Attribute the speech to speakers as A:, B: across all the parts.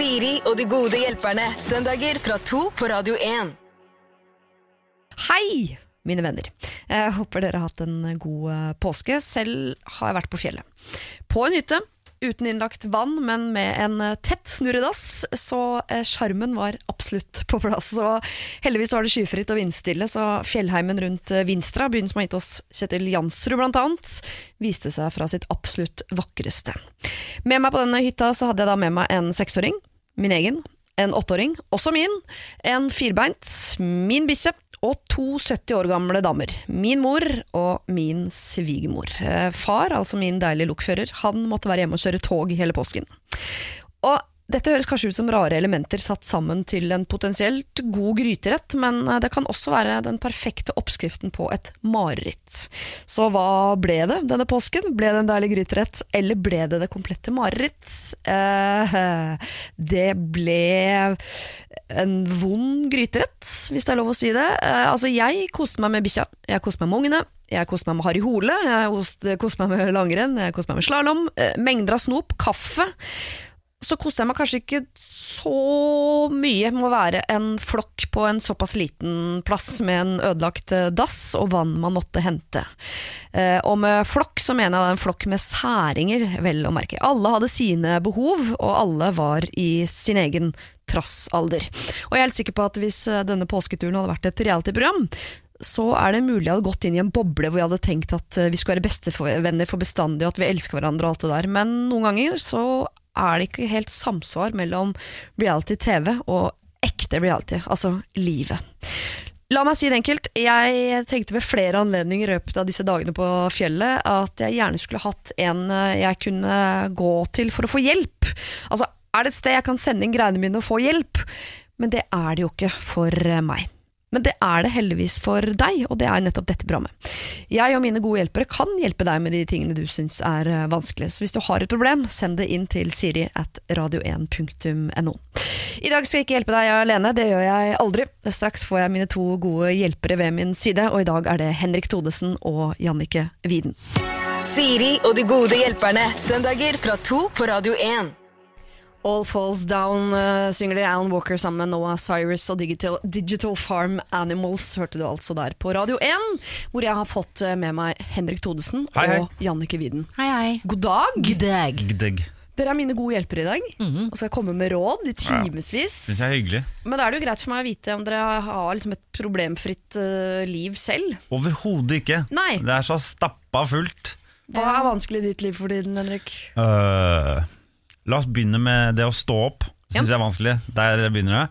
A: Siri og de gode hjelperne. Søndager fra to på Radio 1.
B: Hei, mine venner. Jeg håper dere har hatt en god eh, påske. Selv har jeg vært på fjellet. På en hytte, uten innlagt vann, men med en eh, tett snurredass, så eh, sjarmen var absolutt på plass. Og heldigvis var det skyfritt og vindstille, så fjellheimen rundt Vinstra, byen som har gitt oss Kjetil Jansrud blant annet, viste seg fra sitt absolutt vakreste. Med meg på denne hytta så hadde jeg da med meg en seksåring, min egen, en åtteåring, også min, en firbeint, min bikkje, og to 70 år gamle damer. Min mor og min svigermor. Eh, Far, altså min deilige lokfører, han måtte være hjemme og kjøre tog hele påsken. Og dette høres kanskje ut som rare elementer satt sammen til en potensielt god gryterett, men eh, det kan også være den perfekte oppskriften på et mareritt. Så hva ble det denne påsken? Ble det en deilig gryterett, eller ble det det komplette mareritt? Eh, det ble en vond gryterett, hvis det er lov å si det. Eh, altså, jeg koste meg med bikkja, jeg koste meg med ungene. Jeg koste meg med Harry Hole, jeg koste- meg med langrenn, jeg koste meg med slalåm. Eh, mengder av snop, kaffe. Så koser jeg meg kanskje ikke så mye med å være en flokk på en såpass liten plass med en ødelagt eh, dass og vann man måtte hente. Eh, og med flokk så mener jeg en flokk med særinger, vel å merke. Alle hadde sine behov, og alle var i sin egen trassalder. Og jeg er helt sikker på at hvis eh, denne påsketuren hadde vært et reality-program, så er det mulig jeg hadde gått inn i en boble hvor jeg hadde tenkt at vi skulle være bestevenner for bestandig, og at vi elsker hverandre og alt det der. Men noen ganger så er det ikke helt samsvar mellom reality-TV og ekte reality, altså livet. La meg si det enkelt. Jeg tenkte ved flere anledninger i løpet av disse dagene på fjellet at jeg gjerne skulle hatt en eh, jeg kunne gå til for å få hjelp. Altså, er det et sted jeg kan sende inn greiene mine og få hjelp? Men det er det jo ikke for eh, meg. Men det er det heldigvis for deg, og det er nettopp dette programmet. Jeg og mine gode hjelpere kan hjelpe deg med de tingene du syns er eh, vanskelig. Så hvis du har et problem, send det inn til siri at radio1.no. I dag skal jeg ikke hjelpe deg alene, det gjør jeg aldri. Straks får jeg mine to gode hjelpere ved min side, og i dag er det Henrik Thodesen og Jannike Widen.
A: Siri og de gode hjelperne. Søndager fra to på Radio 1.
B: All Falls Down uh, synger de Alan Walker sammen med Noah Cyrus og Digital, Digital Farm Animals, hørte du altså der på Radio 1, hvor jeg har fått eh, med meg Henrik Thodesen
C: Hei, hei.
B: og Jannike Widen.
D: Hei, hei.
B: God dag!
D: God dag.
C: Gdegg.
B: Dere er mine gode hjelpere i dag, og skal komme med råd i timevis.
C: Hyggelig.
B: Men da er det jo greit for meg å vite om dere har liksom et problemfritt uh, liv selv.
C: Overhodet ikke.
B: Nei.
C: Det er så stappa fullt.
B: Hva er vanskelig i ditt liv for tiden, Henrik?
C: Øh, la oss begynne med det å stå opp. Syns jeg er vanskelig. Der begynner det.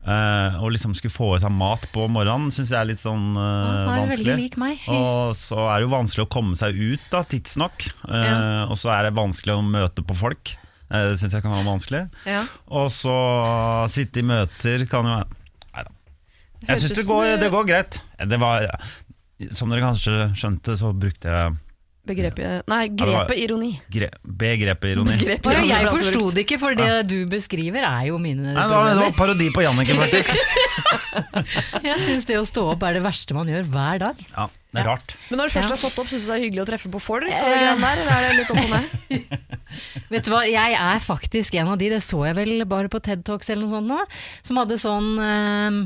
C: Uh, å liksom skulle få i seg mat på morgenen syns jeg er litt sånn
D: uh, er
C: vanskelig.
D: lik meg.
C: Og så er det jo vanskelig å komme seg ut da, tidsnok. Uh,
B: Ja.
C: Og så er det vanskelig å møte på folk. Uh, det syns jeg kan være vanskelig.
B: Ja.
C: Og så sitte i møter kan jo Nei da. Jeg syns det, går-
B: det-
C: det går greit. Det var, som dere kanskje skjønte, så brukte jeg
B: Begrepet Nei, grepet ironi.
C: gre begrepet ironi.
B: Begrepet ironi
D: jeg forsto det ikke, for det du beskriver er jo mine
C: Nei, det, var, det var parodi på Jannicke, faktisk.
D: Jeg syns det å stå opp er det verste man gjør hver dag.
C: Ja, det er rart.
B: Men når du først
D: Ja.
B: har stått opp, syns du det er hyggelig å treffe på folk?
D: Eh.
B: eller er det litt opp og ned?
D: Vet du hva, jeg er faktisk en av de, det så jeg vel bare på TED Talks eller noe sånt nå, som hadde sånn eh,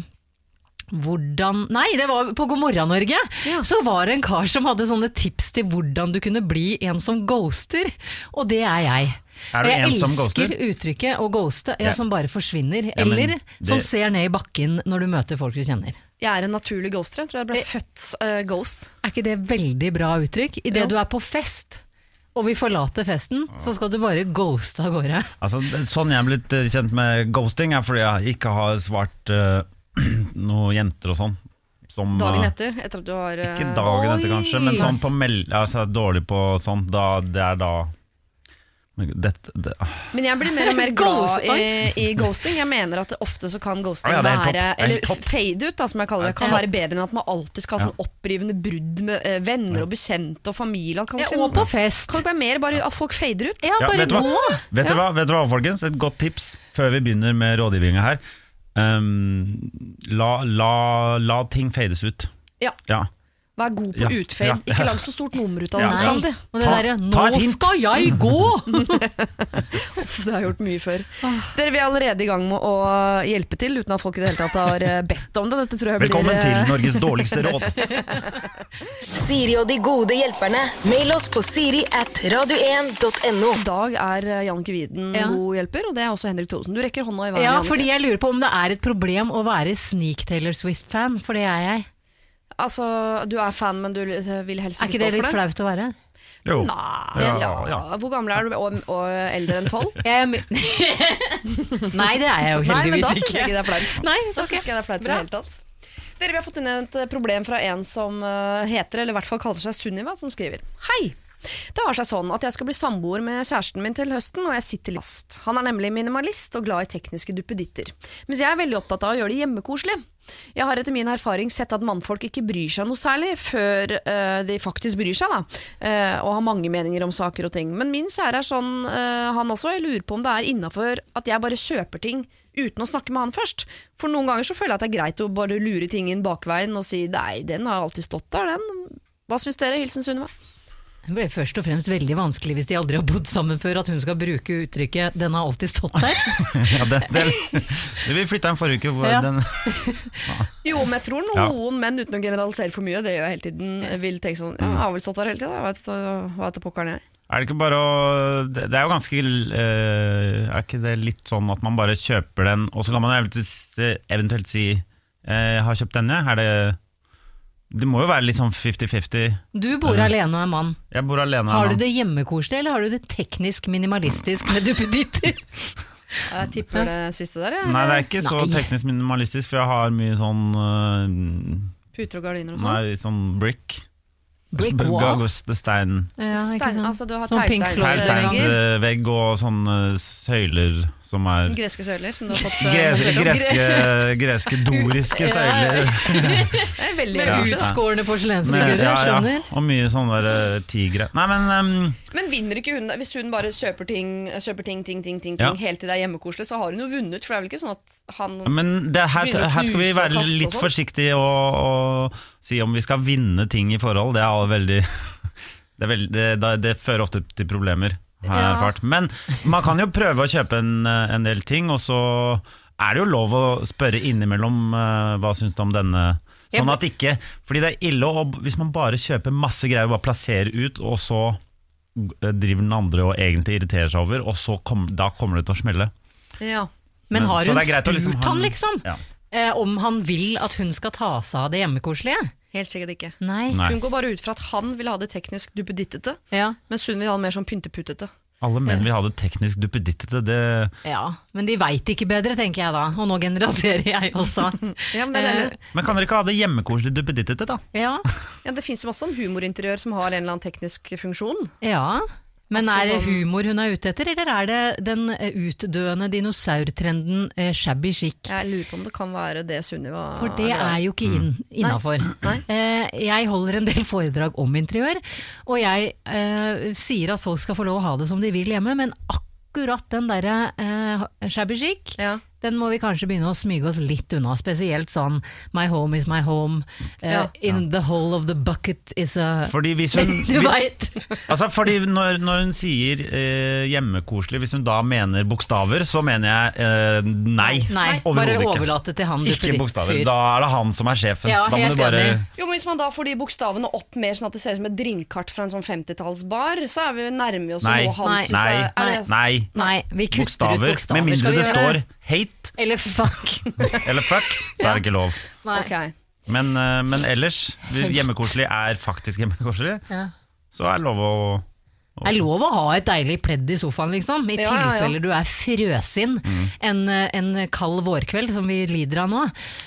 D: hvordan Nei, det var på God morgen Norge!
B: Ja.
D: Så var det en kar som hadde sånne tips til hvordan du kunne bli en som ghoster, og det er jeg.
C: Er du
D: jeg
C: en som
D: elsker uttrykket å ghoste, ja,
C: Ja.
D: som bare forsvinner.
C: Ja, eller
D: eller som ser ned i bakken når du møter folk du kjenner.
B: Jeg er en naturlig ghoster. Jeg tror jeg ble
D: Eh.
B: født uh, ghost.
D: Er ikke det veldig bra uttrykk? Idet du er på fest, og vi forlater festen, så skal du bare ghoste av gårde.
C: Altså, sånn jeg er blitt eh, kjent med ghosting, er fordi jeg ikke har svart uh, noen jenter og sånn. Som,
B: Dagen
C: eh,
B: etter, etter at du har eh,
C: Ikke dagen etter, kanskje, men sånn på meld... Altså, dårlig på sånn. Da, det er da men dette, det, ah.
B: Men jeg blir mer og mer glad i, i ghosting. Jeg mener at det ofte så kan ghosting
C: Ja, ja,
B: være
C: er
B: Eller fade ut, da, som jeg kaller det. Kan være bedre enn at man alltid skal ha sånn opprivende brudd med eh, venner og bekjente og familie. Kan,
D: Ja,
B: ikke-
D: og på fest.
B: kan ikke være mer bare at folk fader ut?
D: Ja,
C: Ja, vet
D: gå!
C: Vet dere hva, vet dere hva, folkens? Et godt tips før vi begynner med rådgivninga her. Um, la, la, la ting fades ut.
B: Ja.
C: Ja.
B: Vær god på
C: Ja,
B: utfade.
C: ja,
B: Ikke
C: ja.
B: lag så stort nummer ut av
C: Ja.
B: det bestandig.
D: Og det
C: Ta-
D: derre
C: ta
D: 'nå
C: et hint!»
D: skal jeg gå'!
B: Uff, Det har jeg gjort mye før. Dere vi er allerede i gang med å hjelpe til, uten at folk i det hele tatt har eh, bedt om det. Dette tror jeg
C: Velkommen
B: blir
C: til
B: eh,
C: Norges dårligste råd.
A: Siri og de gode hjelperne. Mail oss på siri at radio1.no.
B: I dag er eh, Jannicke Widen
D: Ja.
B: god hjelper, og det er også Henrik Thodesen. Du rekker hånda i været.
D: Ja, fordi jeg lurer på om det er et problem å være sneak Taylor Swift-fan, for det er jeg.
B: Altså, du er fan, men du vil helst ikke
D: ikke for det
B: Er
D: ikke
B: det det?
D: flaut å være?
C: Jo.
B: Nei,
C: Ja,
B: ja,
C: ja.
B: Hvor gammel er du, og, og eldre enn tolv?
D: Er Nei, det er jeg jo heldigvis ikke.
B: Nei, men da syns jeg ikke det er flaut.
D: Nei,
B: Da
D: ok.
B: synes jeg det er flaut i det hele tatt. Dere, Vi har fått inn et problem fra en som eh, heter, eller i hvert fall kaller seg Sunniva, som skriver Hei! Det har seg sånn at jeg skal bli samboer med kjæresten min til høsten, og jeg sitter last. Han er nemlig minimalist og glad i tekniske duppeditter. Mens jeg er veldig opptatt av å gjøre det hjemmekoselig. Jeg har etter min erfaring sett at mannfolk ikke bryr seg noe særlig før uh, de faktisk bryr seg, da. Uh, og har mange meninger om saker og ting. Men min kjære er sånn, uh, han også. Jeg lurer på om det er innafor at jeg bare kjøper ting uten å snakke med han først. For noen ganger så føler jeg at det er greit å bare lure ting inn bakveien og si nei, den har alltid stått der, den. Hva syns dere? Hilsen Sunniva.
D: Det blir først og fremst veldig vanskelig hvis de aldri har bodd sammen før, at hun skal bruke uttrykket 'den har alltid stått der'.
C: Ja, det, det, det, vi flytta en forrige uke. Hvor
D: Ja.
C: den,
B: Jo, men jeg tror noen menn, uten å generalisere for mye, det gjør jeg hele tiden, vil tenke sånn Ja, jeg har vel stått der hele tida, hva heter pokkeren jeg.
C: er det ikke bare å Det, er jo ganske eh, Er ikke det litt sånn at man bare kjøper den, og så kan man eventuelt, si eh, 'Jeg har kjøpt denne'. Er det Det må jo være litt sånn 50-50.
D: Du bor alene og er mann.
C: Jeg bor alene.
D: Har du det hjemmekoselig, eller har du det teknisk minimalistisk med duppeditter?
B: Jeg tipper det siste der, jeg.
C: Nei, det er ikke så
D: Nei.
C: teknisk minimalistisk, for jeg har mye sånn uh,
B: Puter og gardiner og sånn.
C: Nei, sånn brick.
D: Brick
C: Ga-
D: wall?
C: Stein.
D: Ja, sånn.
B: Stein, altså, du har
D: Sånn.
C: Teglsteinsvegg og sånne søyler som er
B: Greske søyler som du har fått eh,
C: Greske, greske, greske doriske søyler.
B: Det er veldig
D: Med
C: Ja.
D: utskårne porselensfigurer,
C: ja, ja,
D: skjønner.
C: og mye sånne der, øh, tigre. Nei, men um,
B: Men vinner ikke hun hvis hun bare kjøper ting, kjøper ting, ting, ting, ting,
C: Ja.
B: ting helt til det er hjemmekoselig, så har hun jo vunnet, for det er vel ikke sånn at han
C: Men det her,
B: Begynner å
C: her skal vi være litt
B: sånn.
C: forsiktige og, og si om vi skal vinne ting i forhold. Det er veldig Det, er veldig, det, det fører ofte til problemer, har jeg
B: Ja.
C: erfart. Men man kan jo prøve å kjøpe en, en del ting, og så er det jo lov å spørre innimellom uh, hva syns du om denne. Sånn at ikke Fordi det er ille å, hvis man bare kjøper masse greier og bare plasserer ut, og så eh, driver den andre og egentlig irriterer seg over, og så kom, da kommer det til å smelle.
B: Ja.
D: Men har hun spurt
C: liksom ha
D: han, liksom?
C: Ja.
D: Eh, om han vil at hun skal ta seg av det hjemmekoselige?
B: Helt sikkert ikke.
D: Nei.
C: Nei.
B: Hun går bare ut fra at han vil ha det teknisk duppedittete,
D: Ja.
B: mens hun vil ha det mer sånn pynteputtete.
C: Alle menn vil ha det teknisk duppedittete. Det
D: ja. Men de veit ikke bedre, tenker jeg da. Og nå generaliserer jeg også.
B: Ja, men
D: Eh.
C: Men kan dere ikke ha det hjemmekoselig duppedittete, da?
D: ja.
B: ja, det fins jo masse en humorinteriør som har en eller annen teknisk funksjon.
D: ja. Men
B: Altså
D: er det
B: sånn-
D: humor hun er ute etter, eller er det den eh, utdøende dinosaurtrenden eh, shabby chic?
B: Jeg lurer på om det kan være det Sunniva
D: For det er jo ikke inn, innafor. Eh, jeg holder en del foredrag om interiør, og jeg eh, sier at folk skal få lov å ha det som de vil hjemme, men akkurat den derre eh, shabby chic,
B: Ja.
D: Den må vi kanskje begynne å smyge oss litt unna. Spesielt sånn 'my home is my home', uh,
B: Ja.
D: 'in the hole of the bucket is a
C: Fordi hvis hun
D: Du veit!
C: Altså fordi når, når hun sier eh, hjemmekoselig, hvis hun da mener bokstaver, så mener jeg eh, nei.
D: Nei, bare
C: Overhodet ikke.
D: overlate til han
C: Ikke bokstaver. Da er det han som er sjefen.
D: Ja,
C: da må du bare.
B: Jo, men Hvis man da får de bokstavene opp mer sånn at det ser ut som et drinkkart fra en sånn 50-tallsbar, så er vi nærme oss
C: Nei.
B: noe han
D: Nei.
C: Nei. Nei.
D: Nei, vi kutter
C: Bokstaver.
D: ut bokstaver.
C: Med
D: skal
C: mindre
D: vi
C: det
D: gjøre.
C: står hate
D: Eller fuck.
C: eller fuck, så er det ikke lov.
D: Nei.
B: Okay.
C: Men, eh, men ellers, hjemmekoselig er faktisk hjemmekoselig,
D: Ja.
C: så er det lov å
D: Det er lov å ha et deilig pledd i sofaen, liksom. I
B: Ja, ja, ja.
D: tilfelle du er frøsinn en, en kald vårkveld, som vi lider av nå.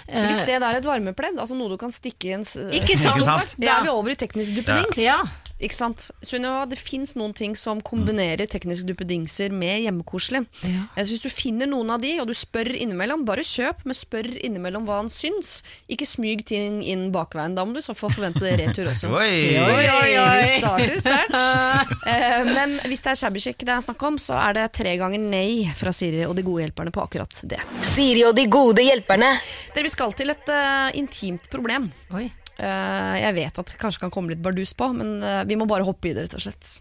D: Eh,
B: Hvis det er et varmepledd, altså noe du kan stikke i en s-
D: Ikke sant?
C: Ikke sant?
B: Da er vi over i teknisk duppedings.
D: Ja.
B: Ikke sant? Sunniva, det fins noen ting som kombinerer teknisk duppedingser med hjemmekoselig.
D: Ja.
B: Eh, Så hvis du finner noen av de, og du spør innimellom, bare kjøp, men spør innimellom hva han syns. Ikke smyg ting inn bakveien. Da må du i så fall forvente det retur også.
C: Oi!
D: Oi, oi, oi.
B: Vi starter sterkt. Eh, Men hvis det er shabby chic det er snakk om, så er det tre ganger nei fra Siri og de gode hjelperne på akkurat det.
A: Siri og de gode hjelperne.
B: Dere, Vi skal til et eh, intimt problem.
D: Oi.
B: Eh, jeg vet at det kanskje kan komme litt bardus på, men eh, vi må bare hoppe i det, rett og slett.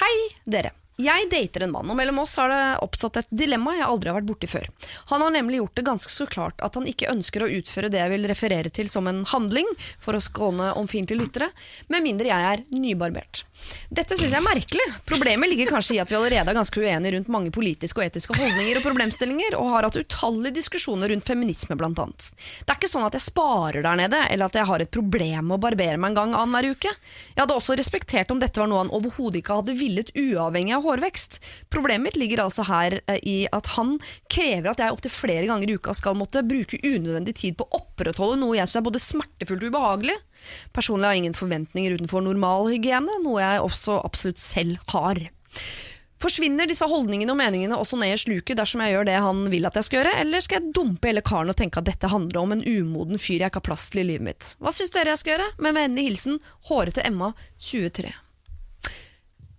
B: Hei, dere. Jeg dater en mann, og mellom oss har det oppstått et dilemma jeg aldri har vært borti før. Han har nemlig gjort det ganske så klart at han ikke ønsker å utføre det jeg vil referere til som en handling, for å skåne omfiendtlige lyttere, med mindre jeg er nybarbert. Dette syns jeg er merkelig. Problemet ligger kanskje i at vi allerede er ganske uenige rundt mange politiske og etiske holdninger og problemstillinger, og har hatt utallige diskusjoner rundt feminisme, blant annet. Det er ikke sånn at jeg sparer der nede, eller at jeg har et problem med å barbere meg en gang annenhver uke. Jeg hadde også respektert om dette var noe han overhodet ikke hadde villet, uavhengig av hårvekst. Problemet mitt ligger altså her eh, i at han krever at jeg opptil flere ganger i uka skal måtte bruke unødvendig tid på å opprettholde noe jeg syns er både smertefullt og ubehagelig. Personlig har jeg ingen forventninger utenfor normal hygiene, noe jeg også absolutt selv har. Forsvinner disse holdningene og meningene også ned i sluket dersom jeg gjør det han vil at jeg skal gjøre, eller skal jeg dumpe hele karen og tenke at dette handler om en umoden fyr jeg ikke har plass til i livet mitt? Hva syns dere jeg skal gjøre? Med vennlig hilsen hårete Emma 23.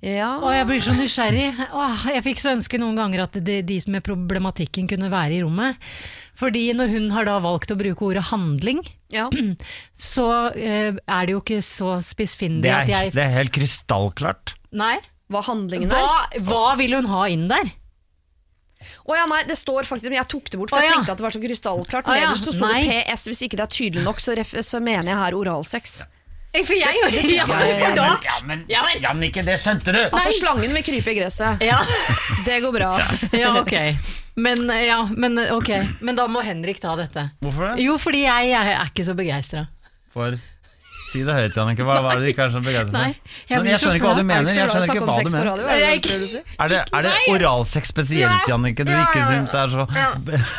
B: Ja
D: Å, jeg blir så nysgjerrig. Åh, jeg fikk så ønske noen ganger at de, de som med problematikken kunne være i rommet. Fordi når hun har da valgt å bruke ordet handling,
B: ja.
D: så eh, er det jo ikke så spissfindig
C: Det
D: at
C: er,
D: jeg
C: det er helt krystallklart.
D: Nei.
B: Hva handlingen er?
D: Hva, hva vil hun ha inn der?
B: Å ja, nei, det står faktisk, jeg tok det bort, for
D: Å
B: jeg
D: ja.
B: tenkte at det var så krystallklart. Nederst så sto det. PS, hvis ikke det er tydelig nok, så, ref så mener jeg her oralsex.
D: For jeg ja, for da
C: Ja, men
D: Ja, men-
C: Jannicke, det skjønte du!
B: Altså, slangen vil krype i gresset.
D: ja,
B: Det går bra.
D: ja, ok. Men, ja, men, ok. men da må Henrik ta dette.
C: Hvorfor det?
D: Jo, fordi jeg, jeg er ikke så begeistra.
C: For Si det høyt, Jannicke. Hva var det du ikke er så begeistret
D: Nei,
C: for?
D: jeg
C: Men jeg skjønner ikke hva du mener. Jeg skjønner ikke hva du mener.
B: Radio, er det det
D: er
B: du si?
C: Er det, er det oralsex spesielt, Jannicke, du ikke syns er så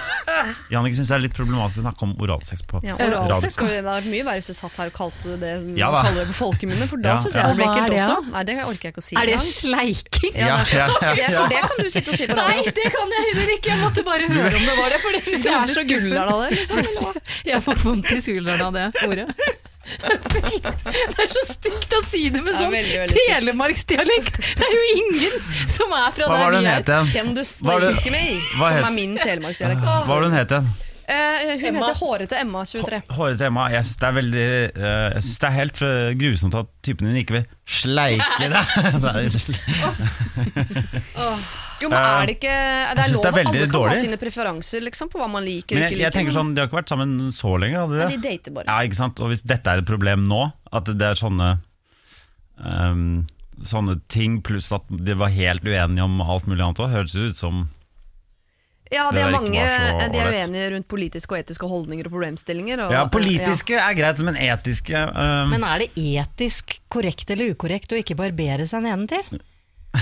C: Jannicke syns det er litt problematisk å snakke om oralsex på
B: Ja,
C: radio.
B: oralsex skulle det vært mye verre hvis jeg satt her og kalte det det
C: Ja
B: kaller det på folkemunne, for da
C: Ja,
B: syns jeg det ble
D: er
B: ekkelt også. Nei, det orker jeg ikke å si
D: Er det sleiking?
B: Ja. For det kan du sitte og si på
D: Nei, det kan jeg heller ikke. Jeg måtte bare høre om det var det. For det jeg er så
B: skulderen av det. Liksom.
D: Jeg får vondt i skulderen av det ordet. Det er så stygt å si det med sånn
B: veldig
D: telemarksdialekt. Det er jo ingen som er fra
C: Hva
D: der vi er.
C: het igjen? Hva er det-
B: sleiker med,
C: hva
B: som er min telemarksdialekt.
C: Hva var det hun het igjen?
B: Eh, hun
D: Emma.
B: heter Hårete Emma 23.
C: Hårete Emma. Jeg syns det er veldig eh, Jeg synes det er helt eh, grusomt at typen din ikke vil sleike deg. Nei, er-
B: Jo, men er det ikke Det er
C: synes
B: lov
C: det er
B: at alle
C: veldig
B: kan ha sine preferanser liksom, på hva man liker og
C: Men
B: ikke
C: jeg,
B: liker.
C: jeg tenker sånn, De har ikke vært sammen så lenge, hadde de
B: Nei,
C: det?
B: de dater bare.
C: Ja, ikke sant? Og hvis dette er et problem nå, at det er sånne ehm, Sånne ting, pluss at de var helt uenige om alt mulig annet òg, høres det ut som
B: Ja, de er mange De er uenige rundt politiske og etiske holdninger og problemstillinger. Og,
C: Ja, politiske er greit, men etiske um...
D: Men er det etisk korrekt eller ukorrekt å ikke barbere seg nedentil?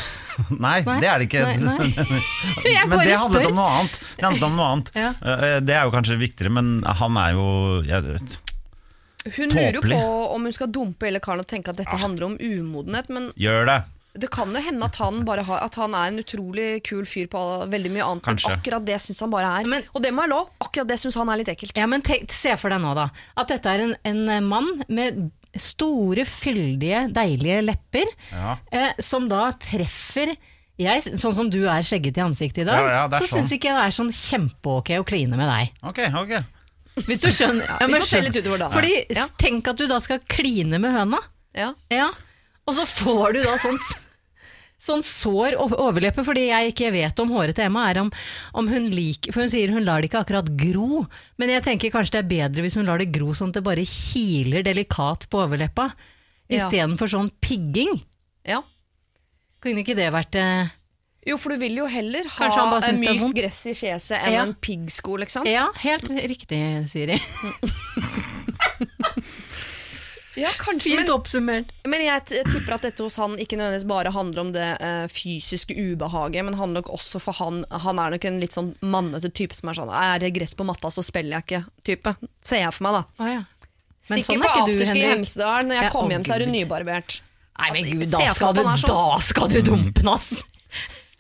C: Nei,
D: Nei,
C: det er det ikke.
D: nei, nei.
C: Men det handlet
D: spør.
C: om noe annet. Det handlet om noe annet.
D: Ja.
C: Eh, Det er jo kanskje viktigere, men han er jo jeg vet,
B: Hun lurer jo på om hun skal dumpe hele karen og tenke at dette handler om umodenhet, men
C: Gjør det!
B: Det kan jo hende at han, bare har, at han er en utrolig kul fyr på veldig mye annet,
C: Kanskje.
B: men akkurat det syns han bare er.
D: Men-
B: og det må jeg lov, akkurat det syns han er litt ekkelt.
D: Ja, men tenk, Se for deg nå da at dette er en, en mann med store, fyldige, deilige lepper,
C: Ja.
D: eh, som da treffer jeg, Sånn som du er skjegget i ansiktet i dag,
C: Ja, ja, så sånn.
D: så syns ikke jeg det er sånn kjempeok å kline med deg.
C: Ok, ok.
D: Hvis du skjønner. Ja,
B: vi
D: men
B: får se litt utover da.
D: Fordi
B: Ja.
D: Tenk at du da skal kline med høna,
B: Ja.
D: ja. og så får du da sånn Sånn sår overleppe, fordi jeg ikke vet om håret til Emma er om, om hun liker For hun sier hun lar det ikke akkurat gro, men jeg tenker kanskje det er bedre hvis hun lar det gro sånn at det bare kiler delikat på overleppa,
B: Ja.
D: istedenfor sånn pigging.
B: ja.
D: Kunne ikke det vært eh,
B: Jo, for du vil jo heller ha
D: en
B: mykt gress i fjeset enn
D: Ja.
B: en piggsko, liksom.
D: Ja, helt riktig, Siri.
B: Ja, kanskje,
D: Fint
B: men,
D: oppsummert.
B: men jeg t- tipper at dette hos han ikke nødvendigvis bare handler om det uh, fysiske ubehaget, men han nok også for han Han er nok en litt sånn mannete type som er sånn Er det gress på matta, så spiller jeg ikke-type. Ser jeg for meg, da.
D: Ah, ja.
B: Stikker
D: sånn
B: på afterski i Hemsedal. Når jeg
D: Ja,
B: kommer hjem, så er
D: hun
B: nybarbert.
D: Nei, men
B: Altså,
D: gud, da skal, du,
B: sånn.
D: da skal du dumpe den, ass!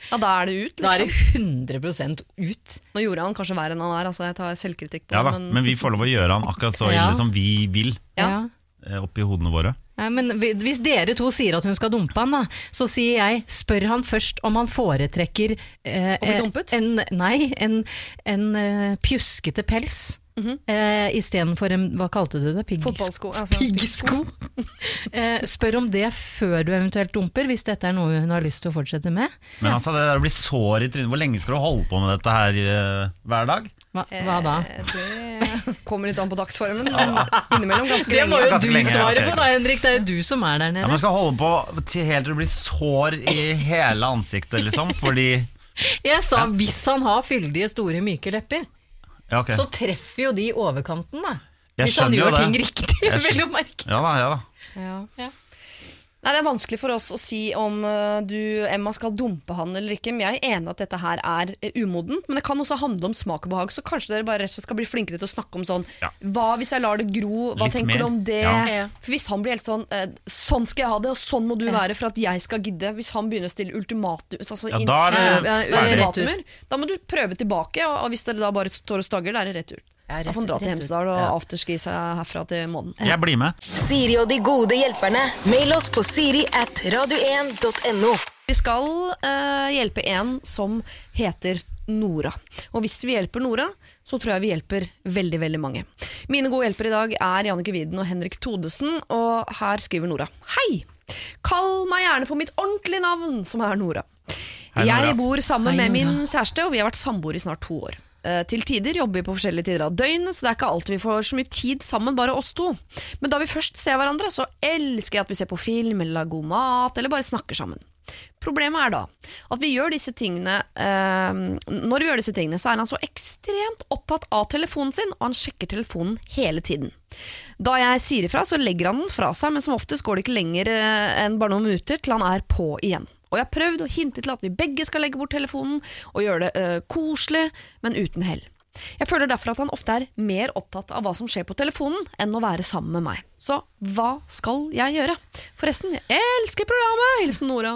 B: Ja, da er det ut, liksom.
D: Da er
B: liksom.
D: det 100% ut.
B: Nå gjorde han kanskje verre enn han er, altså jeg tar selvkritikk på
C: Ja
B: det.
C: men vi får lov å gjøre han akkurat så
D: Ja.
C: som vi vil
B: Ja.
C: Eh, oppi hodene våre.
D: Ja, men hvis dere to sier at hun skal dumpe han, da, så sier jeg spør han først om han foretrekker eh,
B: Å bli dumpet?
D: En, nei, en, en uh, pjuskete pels. eh, istedenfor en Hva kalte du det? Piggsko?
B: Fotballsko. Altså,
D: Piggsko. eh, spør om det før du eventuelt dumper, hvis dette er noe hun har lyst til å fortsette med.
C: Men han sa det der å bli sår i trynet Hvor lenge skal du holde på med dette her eh, hver dag?
D: Hva, hva da?
B: Eh, Det kommer litt an på dagsformen, innimellom ganske lenge.
D: Det må jo du svare på da, Henrik. Det er jo du som er der
C: Ja,
D: nede.
C: Man skal holde på til helt til du blir sår i hele ansiktet, liksom. Fordi
D: Jeg sa hvis han har fyldige, store, myke lepper,
C: Ja, okay.
D: så treffer jo de overkanten, da.
C: Jeg
D: Hvis han gjør ting riktig, vel å merke.
C: Ja da, ja da.
B: Ja.
D: Ja.
B: Nei, Det er vanskelig for oss å si om eh, du, Emma, skal dumpe han eller ikke. Men jeg er enig at dette her er eh, umodent. Men det kan også handle om smak og behag. Så kanskje dere bare rett og slett skal bli flinkere til å snakke om sånn
C: Ja.
B: Hva hvis jeg lar det gro? Hva
C: Litt
B: tenker
C: mer.
B: du om det?
C: Ja.
B: For Hvis han blir helt sånn eh, Sånn skal jeg ha det, og sånn må du være for at jeg skal gidde. Hvis han begynner å stille ultimatum, altså
C: Ja, da er det
B: ultimatumer, da må du prøve tilbake. Og, og hvis dere da bare står og stagger, da er det rett ut.
D: Ja,
B: Da får han dra til. Hemsedal og
D: Ja.
B: afterski seg herfra til månen.
C: Jeg blir med.
A: Siri og de gode hjelperne. Mail oss på siri at radio1.no.
B: Vi skal uh, hjelpe en som heter Nora. Og hvis vi hjelper Nora, så tror jeg vi hjelper veldig veldig mange. Mine gode hjelpere i dag er Jannicke Widen og Henrik Todesen, og her skriver Nora. Hei! Kall meg gjerne for mitt ordentlige navn, som er Nora.
C: Hei, Nora.
B: Jeg bor sammen
D: Hei,
B: med min kjæreste, og vi har vært samboere i snart to år. Eh, Til tider jobber vi på forskjellige tider av døgnet, så det er ikke alltid vi får så mye tid sammen, bare oss to. Men da vi først ser hverandre, så elsker jeg at vi ser på film, eller lager god mat, eller bare snakker sammen. Problemet er da at vi gjør disse tingene eh, Når vi gjør disse tingene, så er han så ekstremt opptatt av telefonen sin, og han sjekker telefonen hele tiden. Da jeg sier ifra, så legger han den fra seg, men som oftest går det ikke lenger eh, enn bare noen minutter til han er på igjen. Og jeg har prøvd å hinte til at vi begge skal legge bort telefonen og gjøre det eh, koselig, men uten hell. Jeg føler derfor at han ofte er mer opptatt av hva som skjer på telefonen, enn å være sammen med meg. Så hva skal jeg gjøre? Forresten, jeg elsker programmet! Hilsen Nora.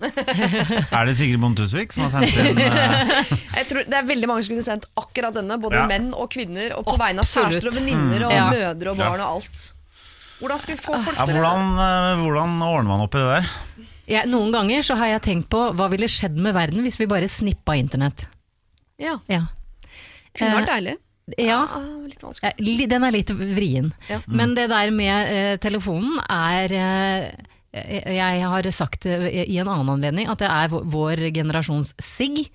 C: Er det Sigrid Bonde Tusvik som har sendt inn eh,
B: Jeg tror Det er veldig mange som kunne sendt akkurat denne, både
C: Ja.
B: menn og kvinner, og på vegne av
D: Absolutt.
B: kjærester og venninner og
D: Ja.
B: mødre og barn og alt. Hvordan skal vi få folk
C: ja,
B: til
C: hvordan, eh, hvordan ordner man opp i det der?
D: Jeg, noen ganger så har jeg tenkt på hva ville skjedd med verden hvis vi bare snippa internett.
B: Ja,
D: Ja.
B: kunne vært
D: Eh,
B: deilig.
D: ja. Ja, Den er litt vrien.
B: Ja.
D: Men det der med uh, telefonen er uh, Jeg har sagt i en annen anledning at det er vår generasjons sigg.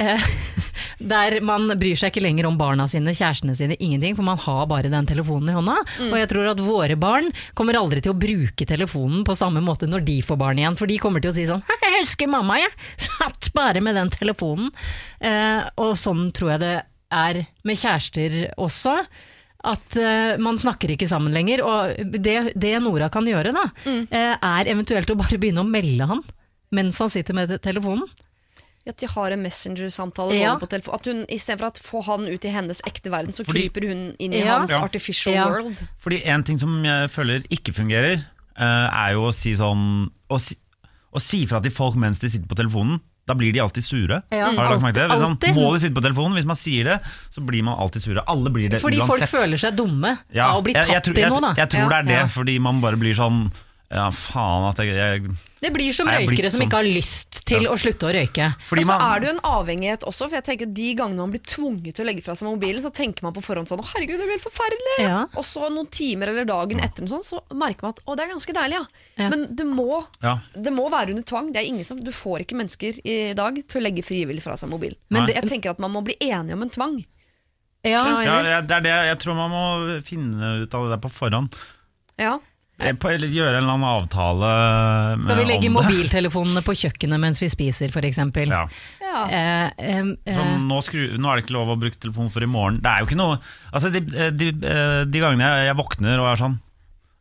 D: Eh, der man bryr seg ikke lenger om barna sine, kjærestene sine, ingenting, for man har bare den telefonen i hånda. Og jeg tror at våre barn kommer aldri til å bruke telefonen på samme måte når de får barn igjen, for de kommer til å si sånn Jeg husker mamma, jeg satt bare med den telefonen. Eh, og sånn tror jeg det er med kjærester også. At eh, man snakker ikke sammen lenger. Og det, det Nora kan gjøre, da, eh, er eventuelt å bare begynne å melde han mens han sitter med telefonen.
B: At de har en messenger-samtale
D: Ja.
B: på telefon. At hun Istedenfor å få han ut i hennes ekte verden, så
C: Fordi-
B: kryper hun inn i
D: Ja.
B: hans
C: Ja.
B: artificial
D: Ja.
B: world.
C: Fordi en ting som jeg føler ikke fungerer, eh, er jo å si sånn Å si, å si fra til folk mens de sitter på telefonen. Da blir de alltid sure.
D: Ja,
C: Har dere lagt merke til det?
D: alltid, alltid.
C: må de sitte på telefonen? Hvis man sier det, så blir man alltid sure. Alle blir det
D: Fordi folk føler seg dumme
C: Ja,
D: av å bli
C: jeg-
D: jeg,
C: jeg, tror-
D: i noe, da.
C: Jeg, tror det er det,
D: Ja.
C: fordi man bare blir sånn Ja, faen at jeg, jeg
D: Det blir som
C: Er jeg
D: røykere som
C: sånn?
D: ikke har lyst til å slutte å røyke.
C: Fordi
B: og så
C: man
B: er det jo en avhengighet også, for jeg tenker de gangene man blir tvunget til å legge fra seg mobilen, så tenker man på forhånd sånn 'Å, herregud, det blir helt forferdelig'.
D: Ja.
B: Og så noen timer eller dagen etter, sånn, så merker man at 'å, det er ganske deilig', ja.
D: Ja.
B: Men det må,
C: Ja.
B: det må være under tvang. Det er ingen som, du får ikke mennesker i dag til å legge frivillig fra seg mobilen.
D: Men det,
B: Jeg tenker at man må bli enige om en tvang.
D: ja,
C: ja, det er det jeg tror man må finne ut av det der på forhånd.
B: Ja.
C: Eh, På, eller gjøre en eller annen avtale med,
D: skal vi legge mobiltelefonene på kjøkkenet mens vi spiser, f.eks.?
C: Ja.
B: Ja.
D: Eh, eh,
C: Sånn, nå, skru, nå er det ikke lov å bruke telefon for i morgen. Det er jo ikke noe Altså, De, de, eh, de gangene jeg, jeg våkner og er sånn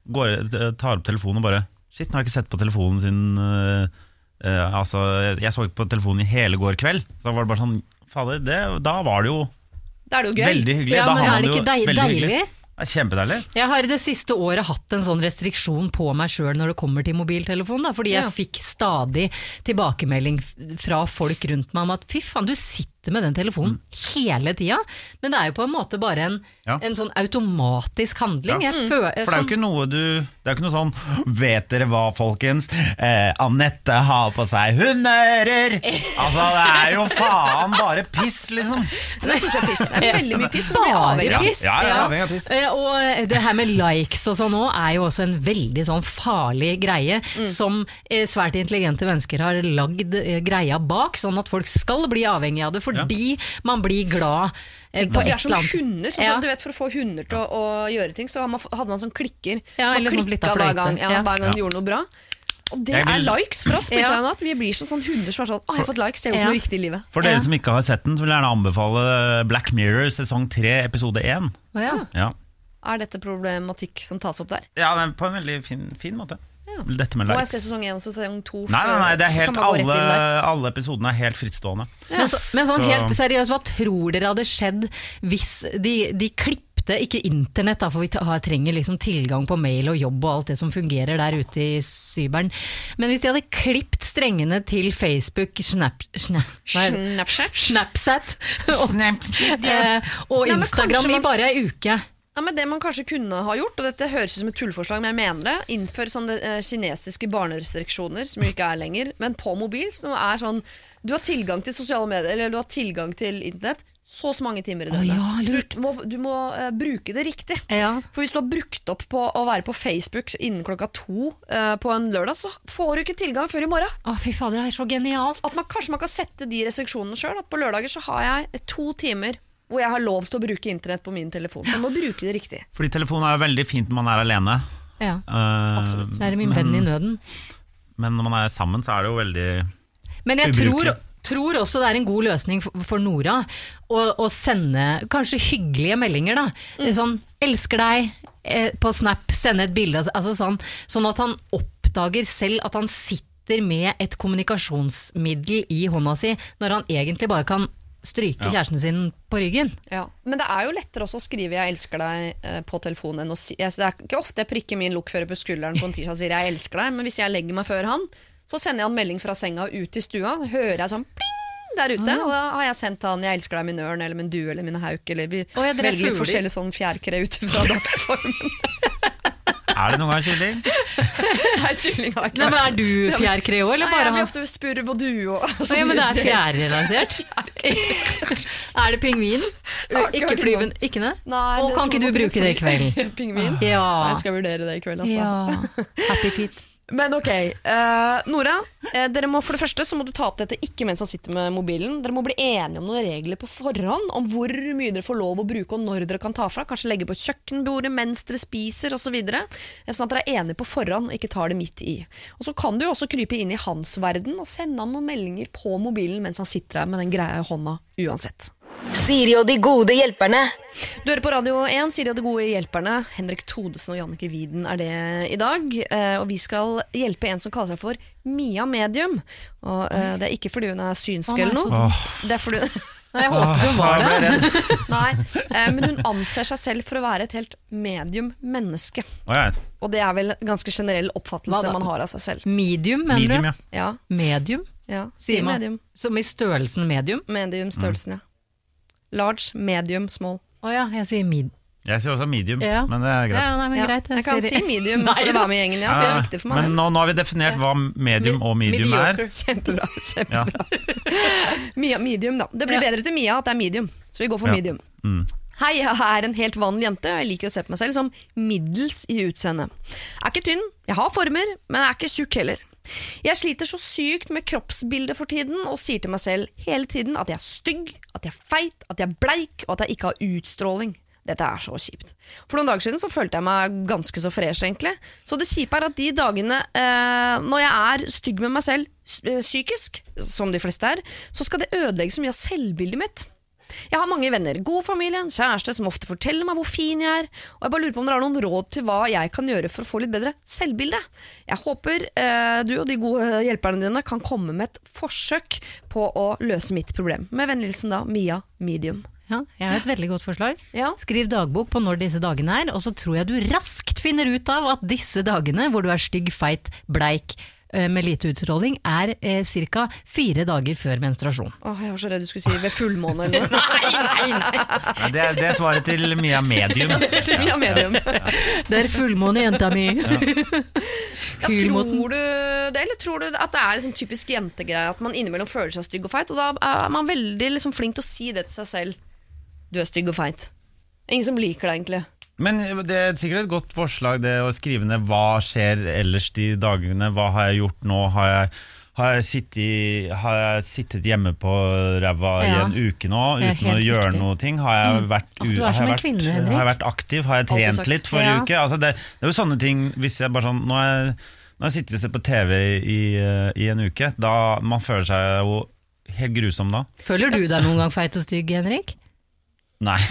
C: går, eh, tar opp telefonen og bare Shit, nå har jeg ikke sett på telefonen sin eh, eh, Altså, jeg, jeg så ikke på telefonen i hele går kveld. Så var det bare sånn Fader, da var det jo
B: Da er det jo gøy.
C: veldig hyggelig.
D: ja, men er det ikke deil, deilig?
C: hyggelig. Kjempedeilig.
D: Jeg har i det siste året hatt en sånn restriksjon på meg sjøl når det kommer til mobiltelefon, da, fordi jeg
B: Ja.
D: fikk stadig tilbakemelding fra folk rundt meg om at fy faen, du sitter sitte med den telefonen hele tida. Men det er jo på en måte bare en,
C: Ja.
D: en sånn automatisk handling.
C: Ja.
D: Jeg føler,
C: For det er jo ikke noe du Det er jo ikke noe sånn Vet dere hva, folkens? Eh, Anette har på seg hundeører! Altså, det er jo faen bare piss, liksom.
B: Det syns jeg er piss. Det er veldig mye piss.
D: Bare
B: avhengig av
D: piss.
C: Ja, ja, avhengig av piss.
D: Eh, Og det her med likes og sånn òg er jo også en veldig sånn farlig greie
B: Mm.
D: som eh, svært intelligente mennesker har lagd eh, greia bak, sånn at folk skal bli avhengig av det fordi man blir glad Tenk på et
B: er
D: eller annet.
B: hunder. Sånn,
D: Ja.
B: du vet, for å få hunder til å, å gjøre ting, så hadde man, hadde man sånn klikker.
D: Ja,
B: man
D: eller sånn
B: klikka hver gang, ja,
D: Ja.
B: hver gang de gjorde noe bra. Og det
C: vil-
B: er likes for oss. på
D: Ja.
B: At Vi blir så sånn hunder som er sånn Å, jeg har fått likes, jeg har gjort
D: Ja.
B: noe riktig i livet.
C: For dere
D: Ja.
C: som ikke har sett den, så vil jeg gjerne anbefale Black Mirror sesong 3 episode 1.
D: Å ja.
C: Ja,
B: Er dette problematikk som tas opp der?
C: ja men på en veldig fin, fin måte. Dette med
B: Må jeg
C: ser
B: se sesong én og sesong to?
C: Nei, nei, nei, det er helt, alle, alle episodene er helt frittstående.
D: Men, så, men sånn
C: Så-
D: helt seriøst, hva tror dere hadde skjedd hvis de, de klippte ikke internett, da, for vi trenger liksom tilgang på mail og jobb og alt det som fungerer der ute i cyberen. Men hvis de hadde klipt strengene til Facebook, Snap, snap?
B: Snapchat?
D: Snapchat og, eh, og
B: Nei,
D: Instagram
B: Nei,
D: i bare ei uke.
B: Ja, men Det man kanskje kunne ha gjort, og dette høres ut som et tullforslag, men jeg mener det, innfør sånne eh, kinesiske barnerestriksjoner, som jo ikke er lenger, men på mobil. Som er sånn Du har tilgang til sosiale medier, eller du har tilgang til internett så så mange timer i døgnet.
D: ja, lurt.
B: du må, du må eh, bruke det riktig.
D: Ja.
B: For hvis du har brukt opp på å være på Facebook innen klokka to eh, på en lørdag, så får du ikke tilgang før i morgen.
D: Å, fy fader, det er så genialt.
B: At man, kanskje man kan sette de restriksjonene sjøl. At på lørdager så har jeg to timer hvor jeg har lov til å bruke internett på min telefon. Så jeg må bruke det riktig.
C: Fordi telefonen er jo veldig fint når man er alene.
D: Ja.
C: uh,
B: Absolutt.
D: Det er min venn i nøden.
C: Men når man er sammen, så er det jo veldig
D: Men jeg tror,
C: Ubrukelig.
D: tror også det er en god løsning for, for Nora å, å sende kanskje hyggelige meldinger. da. Sånn 'elsker deg' eh, på Snap, sende et bilde. Altså sånn, sånn at han oppdager selv at han sitter med et kommunikasjonsmiddel i hånda si, når han egentlig bare kan stryke
C: Ja.
D: kjæresten sin på ryggen.
B: Ja. Men det er jo lettere også å skrive 'jeg elsker deg' eh, på telefonen enn å si jeg, Det er ikke ofte jeg prikker min lokfører på skulderen på en tirsdag og sier 'jeg elsker deg', men hvis jeg legger meg før han, så sender jeg han melding fra senga og ut i stua. Hører jeg sånn pling der ute, og da har jeg sendt han 'jeg elsker deg, min ørn', eller 'min due', eller 'min hauk', eller vi
D: er
B: velger litt forskjellig sånn fjærkre ut fra dagsformen.
C: Er det noen gang kylling?
B: Nei, kylling har ikke
D: Nei, men. Er du fjærkre òg, eller
B: Nei,
D: bare
B: jeg blir
D: han?
B: ofte spurv og due og
D: Nei, ja, men det er fjærrelatert? er det pingvin?
B: ikke
D: Ikke flyven? Ikke det?
B: Nei,
D: Å,
B: det
D: kan
B: tror
D: ikke du
B: jeg
D: bruke det i kveld?
B: Pingvin?
D: Ja.
B: Jeg skal vurdere det i kveld, altså.
D: ja. Happy feet.
B: Men ok, eh, Nora. eh, dere må For det første så må du ta opp dette ikke mens han sitter med mobilen. Dere må bli enige om noen regler på forhånd om hvor mye dere får lov å bruke og når dere kan ta fra. Kanskje legge på kjøkkenbordet mens dere spiser osv. Sånn at dere er enige på forhånd og ikke tar det midt i. Og Så kan du jo også krype inn i hans verden og sende han noen meldinger på mobilen mens han sitter der med den greia i hånda uansett.
A: Siri og de gode hjelperne.
B: Du hører på Radio 1, Siri og de gode hjelperne. Henrik Thodesen og Jannike Widen er det i dag. Eh, og vi skal hjelpe en som kaller seg for Mia Medium. Og eh, det er ikke fordi hun er synsk eller noe. Det er fordi
D: Nei, jeg håpet hun var
C: ble
D: det.
B: Nei, eh, men hun anser seg selv for å være et helt medium menneske. Og det er vel ganske generell oppfattelse man har av seg selv.
D: Medium, mener du?
C: Medium,
B: Ja,
D: Medium?
B: ja.
D: Sier
B: medium.
D: Som i størrelsen medium?
B: Medium-størrelsen, ja. Large, medium, small.
D: Å ja, jeg sier mid...
C: Jeg sier også medium,
D: Ja.
C: men det er greit.
D: ja, nei, men greit.
B: jeg kan
D: sier-
B: si medium
D: Nei
B: for å
D: da.
B: være med i gjengen, ja, så det er viktig for meg.
C: Men nå, nå har vi definert hva medium og medium er.
D: Mediocre.
B: Kjempebra. kjempebra. Mia, medium, da. Det blir
D: Ja.
B: bedre til Mia at det er medium, så vi går for
C: Ja.
B: medium.
C: Mm.
B: Hei, jeg er en helt vanlig jente, og jeg liker å se på meg selv som middels i utseendet. Er ikke tynn, jeg har former, men jeg er ikke tjukk heller. Jeg sliter så sykt med kroppsbildet for tiden, og sier til meg selv hele tiden at jeg er stygg, at jeg er feit, at jeg er bleik, og at jeg ikke har utstråling. Dette er så kjipt. For noen dager siden så følte jeg meg ganske så fresh, egentlig. Så det kjipe er at de dagene eh, når jeg er stygg med meg selv eh, psykisk, som de fleste er, så skal det ødelegge så mye av selvbildet mitt. Jeg har mange venner, god familie, en kjæreste som ofte forteller meg hvor fin jeg er, og jeg bare lurer på om dere har noen råd til hva jeg kan gjøre for å få litt bedre selvbilde. Jeg håper eh, du og de gode hjelperne dine kan komme med et forsøk på å løse mitt problem. Med vennligheten da, Mia Medium.
D: Ja, jeg har et veldig godt forslag.
B: Ja.
D: Skriv dagbok på når disse dagene er, og så tror jeg du raskt finner ut av at disse dagene hvor du er stygg, feit, bleik, eh, med lite utstråling er eh, ca. fire dager før menstruasjon.
B: Åh, jeg var så redd du skulle si ved fullmåne eller noe.
C: Nei, det, er- det er svaret til Mia Medium.
B: Til Ja, medium.
D: Det er fullmåne, jenta mi!
B: Ja, tror du det, eller tror du at det er liksom typisk jentegreie at man innimellom føler seg stygg og feit, og da er man veldig liksom flink til å si det til seg selv. Du er stygg og feit. Ingen som liker deg, egentlig.
C: Men det er sikkert et godt forslag det å skrive ned hva skjer ellers de dagene. Hva har jeg gjort nå? Har jeg, har jeg, sittet, har jeg sittet hjemme på ræva i
D: Ja.
C: en uke nå uten å gjøre
D: riktig. Mm.
C: noe ting? Har jeg vært,
D: mm. er
C: har jeg vært,
D: kvinne,
C: har jeg vært aktiv? Har jeg trent litt forrige
D: Ja.
C: uke? Altså det, det er jo sånne ting Hvis jeg bare sånn Nå har jeg, når jeg sittet og sett på TV i, i en uke. Da Man føler seg jo helt grusom da.
D: Føler du deg noen gang feit og stygg, Henrik?
C: Nei.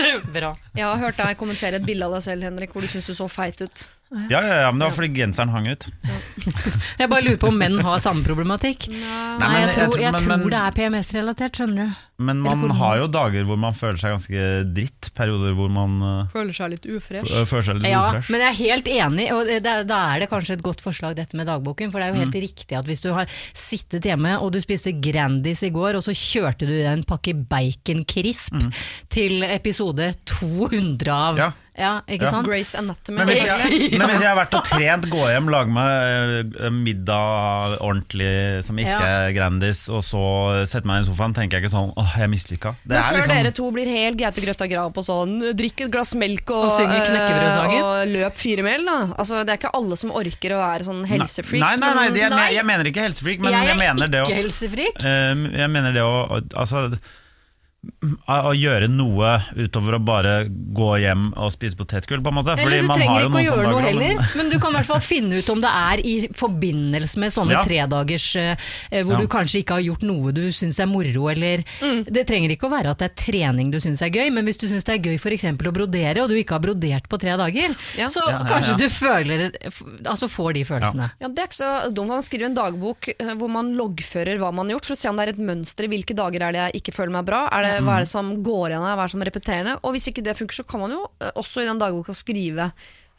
D: Bra.
B: Jeg har hørt deg kommentere et bilde av deg selv, Henrik, hvor du syns du så feit ut.
C: Ja, ja, ja, men det var fordi genseren hang ut.
D: Jeg bare lurer på om menn har samme problematikk. Nei,
C: Nei, men
D: jeg
C: jeg
D: tror, jeg
C: men-
D: tror det er PMS-relatert, skjønner du.
C: Men man har jo dager hvor man føler seg ganske dritt. Perioder hvor man eh,
B: Føler seg litt ufresh.
C: føler seg litt
D: Ja,
C: ufresh.
D: men jeg er helt enig, og det, da er det kanskje et godt forslag dette med dagboken. For det er jo helt
C: Mm.
D: riktig at hvis du har sittet hjemme og du spiste Grandis i går, og så kjørte du en pakke bacon crisp til episode 200 av
C: Mm. Ja.
D: Ja, ikke
C: Ja.
D: sant?
B: Grace Anatomy.
C: Men hvis, jeg, men hvis jeg har vært og trent, gå hjem, lage meg eh, middag ordentlig som ikke
D: Ja.
C: er Grandis, og så sette meg i sofaen, tenker jeg ikke sånn åh, jeg mislykka. Det
B: Men
C: er
B: før
C: liksom
B: dere to blir helt Gaute Grøtta Grav på sånn drikk et glass melk og,
D: Og
B: eh, og løp fire mil, da. Altså, det er ikke alle som orker å være sånn helsefreaks.
C: Nei, nei, nei,
B: nei,
C: det, jeg,
D: Nei.
C: jeg mener ikke helsefreak, men
D: jeg
C: jeg,
D: er
C: mener det å
D: ikke helsefrik.
C: eh, Jeg mener det å- Altså å gjøre noe utover å bare gå hjem og spise potetgull, på en måte. Fordi
D: Eller du
C: man har
D: trenger
C: jo
D: ikke å gjøre noe
C: men-
D: heller, men du kan i hvert fall finne ut om det er i forbindelse med sånne
C: Ja.
D: tredagers eh, hvor
C: Ja.
D: du kanskje ikke har gjort noe du syns er moro, eller Det trenger ikke å være at det er trening du syns er gøy, men hvis du syns det er gøy f.eks. å brodere, og du ikke har brodert på tre dager,
B: Ja.
D: så
C: Ja, ja,
D: kanskje du føler Altså får de følelsene.
B: Ja, Det er ikke så dumt. Man skriver en dagbok eh, hvor man loggfører hva man har gjort, for å se om det er et mønster i hvilke dager er det jeg ikke føler meg bra. Er det, Hva er det som går igjen hva er det som er repeterende? Og hvis ikke det funker, så kan man jo eh, også i den dagboka skrive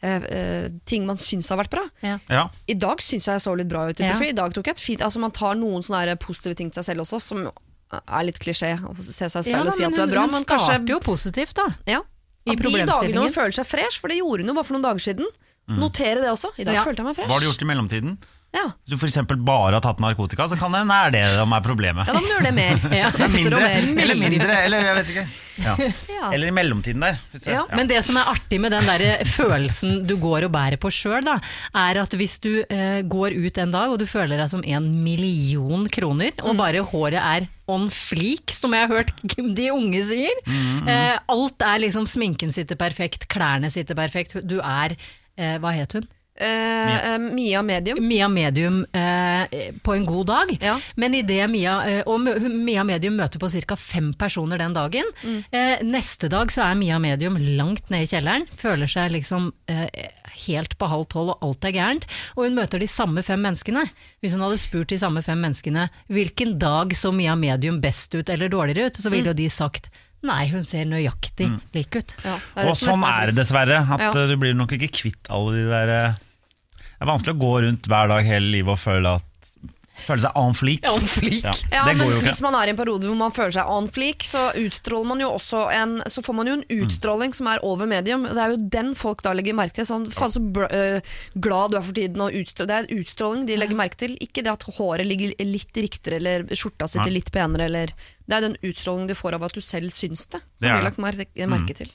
B: eh, eh, ting man syns har vært bra.
D: Ja.
C: Ja.
B: I dag syns jeg jeg så litt bra ut. i
D: Ja.
B: I dag tok jeg et fint Altså Man tar noen sånne positive ting til seg selv også, som er litt klisjé. Å se seg i
D: Ja,
B: speilet og si at du er
D: hun,
B: bra,
D: hun
B: men
D: starter
B: kanskje
D: jo positivt, da.
B: ja.
D: i
B: At de dagene hun føler seg fresh, for det gjorde hun jo bare for noen dager siden. Notere det også. I dag
D: Ja.
B: følte jeg meg fresh.
C: Hva har du gjort i mellomtiden?
B: Ja.
C: Hvis du f.eks. bare har tatt narkotika, så kan det hende er det som er problemet.
B: ja, da må du gjøre det mer.
D: Ja.
B: Det
C: Mindre, eller mindre, eller jeg vet ikke. Ja. Eller i mellomtiden der.
B: Ja,
D: Men det som er artig med den der følelsen du går og bærer på sjøl, er at hvis du eh, går ut en dag og du føler deg som en million kroner, og bare håret er on fleak, som jeg har hørt de unge sier, eh, alt er liksom Sminken sitter perfekt, klærne sitter perfekt, du er eh, Hva het hun?
B: Eh, eh, Mia Medium.
D: Mia Medium eh, på en god dag.
B: Ja.
D: Men idet Mia, eh, og Mia Medium møter på ca. fem personer den dagen.
B: Mm.
D: Eh, neste dag så er Mia Medium langt nede i kjelleren. Føler seg liksom eh, helt på halv tolv og alt er gærent. Og hun møter de samme fem menneskene. Hvis hun hadde spurt de samme fem menneskene hvilken dag så Mia Medium best ut eller dårligere ut, så
B: Mm.
D: ville jo de sagt Nei, hun ser nøyaktig lik ut.
B: Ja,
C: Og sånn er det dessverre. At
B: Ja.
C: eh, Du blir nok ikke kvitt alle de der eh, Det er vanskelig å gå rundt hver dag hele livet og føle, at, føle seg on fleak.
D: On fleak.
C: Ja,
B: Ja,
C: det
B: men
C: går jo
B: Hvis man er i en periode hvor man føler seg on fleak, så utstråler man jo også en Så får man jo en utstråling som er over medium. Det er jo den folk da legger merke til. Sånn, faen så øh, glad du er for tiden. Det er en utstråling de legger merke til. Ikke det at håret ligger litt riktigere, eller skjorta sitter
C: Nei.
B: litt penere, eller Det er den utstrålingen du får av at du selv syns det, som
C: Det er
B: blir lagt merke, merke til.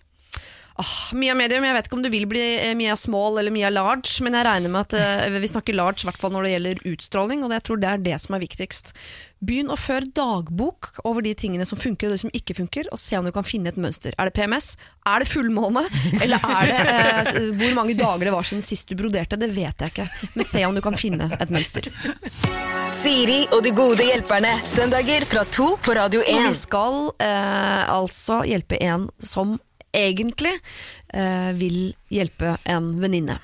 B: Ah, Mia Medium, jeg vet ikke om du vil bli eh, Mia Small eller Mia Large, men jeg regner med at uh, vi snakker large, i hvert fall når det gjelder utstråling, og jeg tror det er det som er viktigst. Begynn å føre dagbok over de tingene som funker og de som ikke funker, og se om du kan finne et mønster. Er det PMS? Er det fullmåne? Eller er det uh, hvor mange dager det var siden sist du broderte? Det vet jeg ikke, men se om du kan finne et mønster.
A: Siri og de gode hjelperne. Søndager fra to på Radio
B: Og vi skal uh, altså hjelpe en som egentlig eh, vil hjelpe en venninne.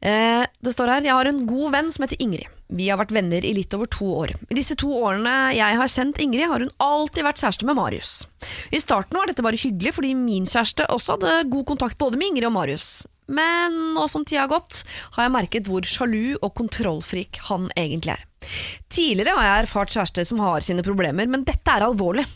B: Eh, det står her Jeg har en god venn som heter Ingrid. Vi har vært venner i litt over to år. I disse to årene jeg har sendt Ingrid, har hun alltid vært kjæreste med Marius. I starten var dette bare hyggelig, fordi min kjæreste også hadde god kontakt både med Ingrid og Marius. Men nå som tida har gått, har jeg merket hvor sjalu og kontrollfrik han egentlig er. Tidligere har jeg erfart kjærester som har sine problemer, men dette er alvorlig.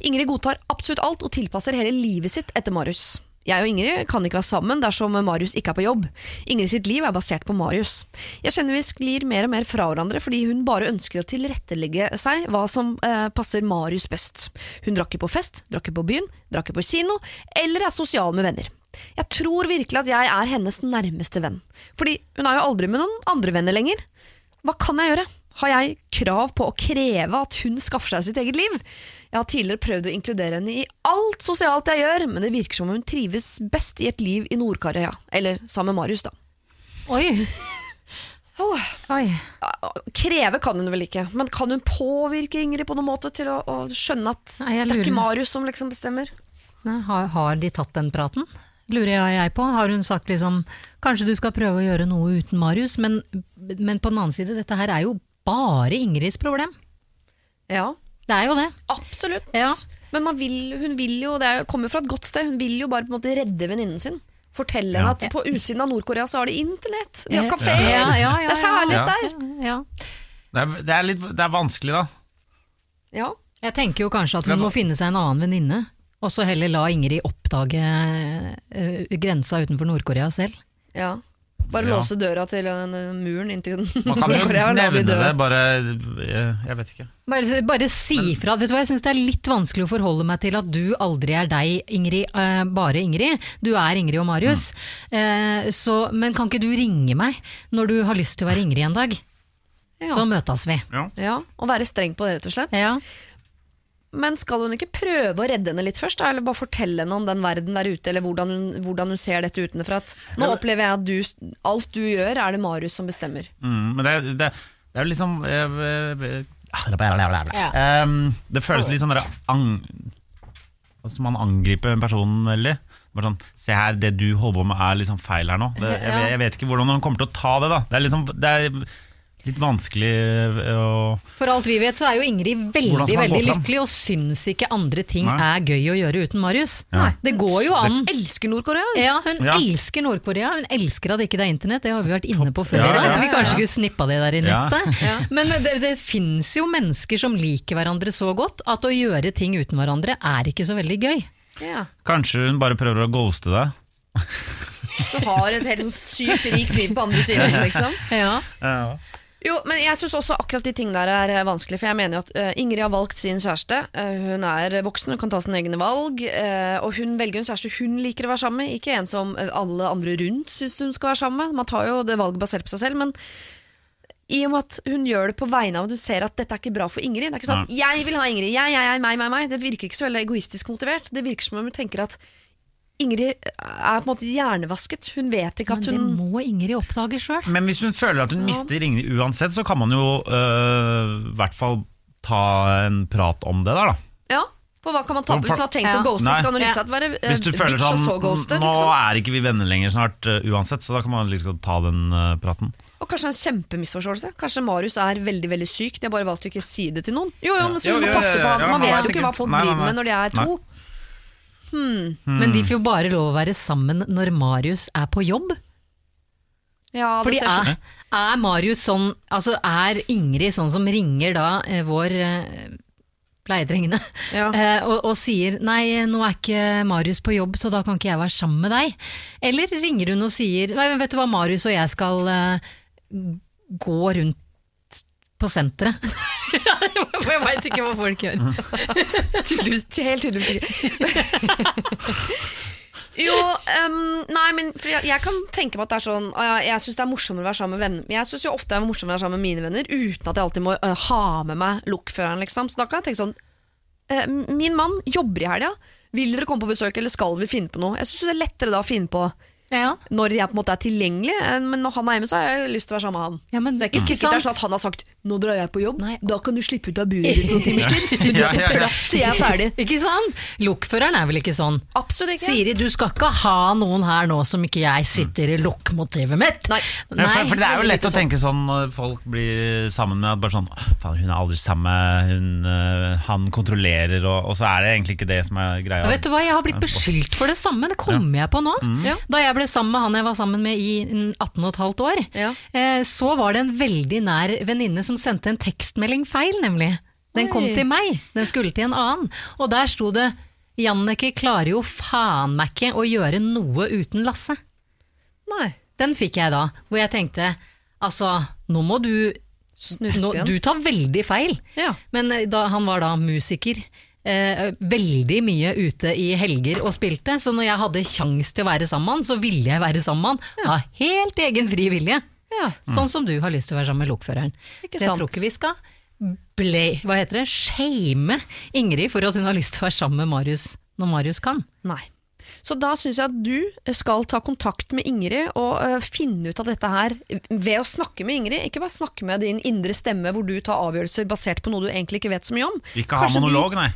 B: Ingrid godtar absolutt alt og tilpasser hele livet sitt etter Marius. Jeg og Ingrid kan ikke være sammen dersom Marius ikke er på jobb. Ingrid sitt liv er basert på Marius. Jeg kjenner vi sklir mer og mer fra hverandre fordi hun bare ønsker å tilrettelegge seg hva som eh, passer Marius best. Hun drar ikke på fest, drar ikke på byen, drar ikke på kino, eller er sosial med venner. Jeg tror virkelig at jeg er hennes nærmeste venn. Fordi hun er jo aldri med noen andre venner lenger. Hva kan jeg gjøre? Har jeg krav på å kreve at hun skaffer seg sitt eget liv? Jeg har tidligere prøvd å inkludere henne i alt sosialt jeg gjør, men det virker som om hun trives best i et liv i Nord-Korea. Eller sammen med Marius, da.
D: Oi.
B: Oh,
D: Oi.
B: kreve kan hun vel ikke, men kan hun påvirke Ingrid på noen måte til å, å skjønne at
D: Nei,
B: det er ikke. Marius som liksom bestemmer?
D: Nei, har, har de tatt den praten? Lurer jeg, jeg på. Har hun sagt liksom Kanskje du skal prøve å gjøre noe uten Marius, men, men på den annen side, dette her er jo bare Ingrids problem.
B: Ja,
D: Det er jo det.
B: absolutt.
D: Ja.
B: Men man vil, hun vil jo, det er- kommer fra et godt sted, hun vil jo bare på en måte redde venninnen sin. Fortelle henne
C: Ja.
B: at på utsiden av Nord-Korea så har de internett, de har kafeer,
D: Ja, ja, ja,
B: det er kjærlighet
C: ja.
B: der.
D: Ja.
C: Det er, det, er litt, det er vanskelig, da.
B: Ja.
D: Jeg tenker jo kanskje at hun må finne seg en annen venninne, og så heller la Ingrid oppdage eh, grensa utenfor Nord-Korea selv.
B: ja. Bare
C: Ja.
B: låse døra til den eh, muren inntil
C: Man kan jo nevne det, bare Jeg, jeg vet ikke.
D: Bare, bare si fra. Vet du hva, Jeg syns det er litt vanskelig å forholde meg til at du aldri er deg, Ingrid, uh, bare Ingrid. Du er Ingrid og Marius. Eh, så, men kan ikke du ringe meg når du har lyst til å være Ingrid en dag?
B: Ja.
D: Så møtes vi.
C: Ja.
B: Ja, og være streng på det, rett og slett.
D: Ja.
B: Men skal hun ikke prøve å redde henne litt først, da? eller bare fortelle henne om den verden der ute, eller hvordan hun, hvordan hun ser dette utenfra? At nå opplever jeg at du, alt du gjør, er det Marius som bestemmer.
C: Mm, men det, det, det er jo liksom eh,
D: Ja.
C: um, Det føles litt sånn der ang, altså Man angriper en person veldig. Bare sånn, Se her, det du holder på med er liksom feil her nå. Det, jeg, jeg vet ikke hvordan han kommer til å ta det. da Det er, liksom, det er litt vanskelig eh, å
D: For alt vi vet så er jo Ingrid veldig veldig lykkelig og syns ikke andre ting
C: Nei.
D: er gøy å gjøre uten Marius.
C: Nei.
D: Det går jo an.
B: Elsker Nord-Korea!
D: Ja, hun
C: Ja.
D: elsker Nord-Korea. Hun elsker at ikke det er internett. Det har vi vært inne på før.
C: Ja,
D: i dag,
C: ja,
D: at vi kanskje skulle snippa det der i
C: Ja.
D: nettet. Men det, det fins jo mennesker som liker hverandre så godt at å gjøre ting uten hverandre er ikke så veldig gøy.
B: Ja.
C: Kanskje hun bare prøver å ghoste deg.
B: Du har et helt sånn sykt rikt liv på andre siden, liksom.
D: Ja. Ja.
B: Jo, men jeg syns også akkurat de tingene der er eh, vanskelig. For jeg mener jo at uh, Ingrid har valgt sin kjæreste. Uh, hun er voksen, hun kan ta sine egne valg. Uh, og hun velger en kjæreste hun liker å være sammen med, ikke en som alle andre rundt syns hun skal være sammen med. Man tar jo det valget basert på seg selv, men i og med at hun gjør det på vegne av at du ser at dette er ikke bra for Ingrid. Det er ikke sånn at 'jeg vil ha Ingrid', jeg, jeg, jeg, meg, meg, meg. Det virker ikke så veldig egoistisk motivert. Det virker som om hun tenker at Ingrid er på en måte hjernevasket. Hun vet ikke at hun Men det
D: må Ingrid oppdage sjøl.
C: Men hvis hun føler at hun mister Ingrid uansett, så kan man jo øh, i hvert fall ta en prat om det der, da.
B: Ja, for hva kan man tape
C: på
B: hvis hun har tenkt
D: Ja.
B: å ghoste?
C: Nei.
B: Skal hun liksom være øh,
C: Hvis du føler
B: bitch og
C: sånn
B: så ghoste?
C: Nå
B: Liksom?
C: er ikke vi venner lenger snart øh, uansett, så da kan man liksom ta den øh, praten.
B: Og kanskje en kjempemisforståelse. Kanskje Marius er veldig veldig syk. De har bare valgt å ikke si det til noen. Jo, jo, men så
C: Jo,
B: må
C: jo,
B: passe på han.
C: ja,
B: Man vet jo ikke hva folk
C: Nei, nei,
B: driver med når de er to.
D: Men de får jo bare lov å være sammen når Marius er på jobb.
B: Ja, det
D: Fordi
B: ser
D: er, er Marius sånn Altså er Ingrid sånn som ringer da eh, vår eh, pleietrengende
B: Ja.
D: eh, og, og sier 'nei, nå er ikke Marius på jobb, så da kan ikke jeg være sammen med deg'? Eller ringer hun og sier 'nei, men vet du hva, Marius og jeg skal eh, gå rundt på senteret'? jeg veit ikke hva folk gjør.
B: tydeligvis, helt tydeligvis ikke. jo, um, nei, men jeg, jeg kan tenke meg at det er sånn uh, Jeg syns det er morsommere å være sammen med venner Jeg synes jo ofte det er morsommere å være sammen med mine venner uten at jeg alltid må uh, ha med meg lokføreren, liksom. Så da kan jeg tenke sånn uh, Min mann jobber i helga. Vil dere komme på besøk, eller skal vi finne på noe? Jeg syns det er lettere da å finne på
D: Ja,
B: når jeg på en måte er tilgjengelig. eh, Men når han er hjemme, så har jeg lyst til å være sammen med han.
D: ja men
B: Så det er ikke
D: ikke
B: sikkert det er sånn at han har sagt nå drar jeg på jobb,
D: Nei.
B: da kan du slippe ut av buret ditt noen timers tid. Men du er på plass til jeg er ferdig.
D: Ikke sant? Lokføreren er vel ikke sånn?
B: Absolutt ikke.
D: Siri, du skal ikke ha noen her nå som ikke jeg sitter i lokomotivet mitt.
B: Nei.
C: Nei for, for det er jo lett å tenke sånn når folk blir sammen med at bare sånn Faen, hun er aldri sammen med hun, øh, Han kontrollerer, og, og så er det egentlig ikke det som er greia.
D: Vet du hva, Jeg har blitt beskyldt for det samme, det kommer jeg på nå.
B: Mm.
D: Da jeg ble sammen med han jeg var sammen med i 18 15 år,
B: Ja.
D: eh, så var det en veldig nær venninne som sendte en tekstmelding feil, nemlig. Den kom til meg, den skulle til en annen. Og der sto det 'Jannicke klarer jo faen meg ikke å gjøre noe uten Lasse'.
B: Nei.
D: Den fikk jeg da, hvor jeg tenkte altså, nå må du
B: Snurpen.
D: nå. Du tar veldig feil.
B: Ja.
D: Men eh, da, han var da musiker. Eh, veldig mye ute i helger og spilte, så når jeg hadde kjangs til å være sammen med han, så ville jeg være sammen med han av helt egen fri vilje.
B: Ja.
D: Sånn som du har lyst til å være sammen med lokføreren.
B: Ikke
D: så jeg
B: sant.
D: tror ikke vi skal ble, hva heter det, shame Ingrid for at hun har lyst til å være sammen med Marius når Marius kan.
B: Nei. Så da syns jeg at du skal ta kontakt med Ingrid og uh, finne ut av dette her ved å snakke med Ingrid. Ikke bare snakke med din indre stemme hvor du tar avgjørelser basert på noe du egentlig ikke vet så mye om.
C: Ikke ha
B: Kanskje de-
C: monolog, nei.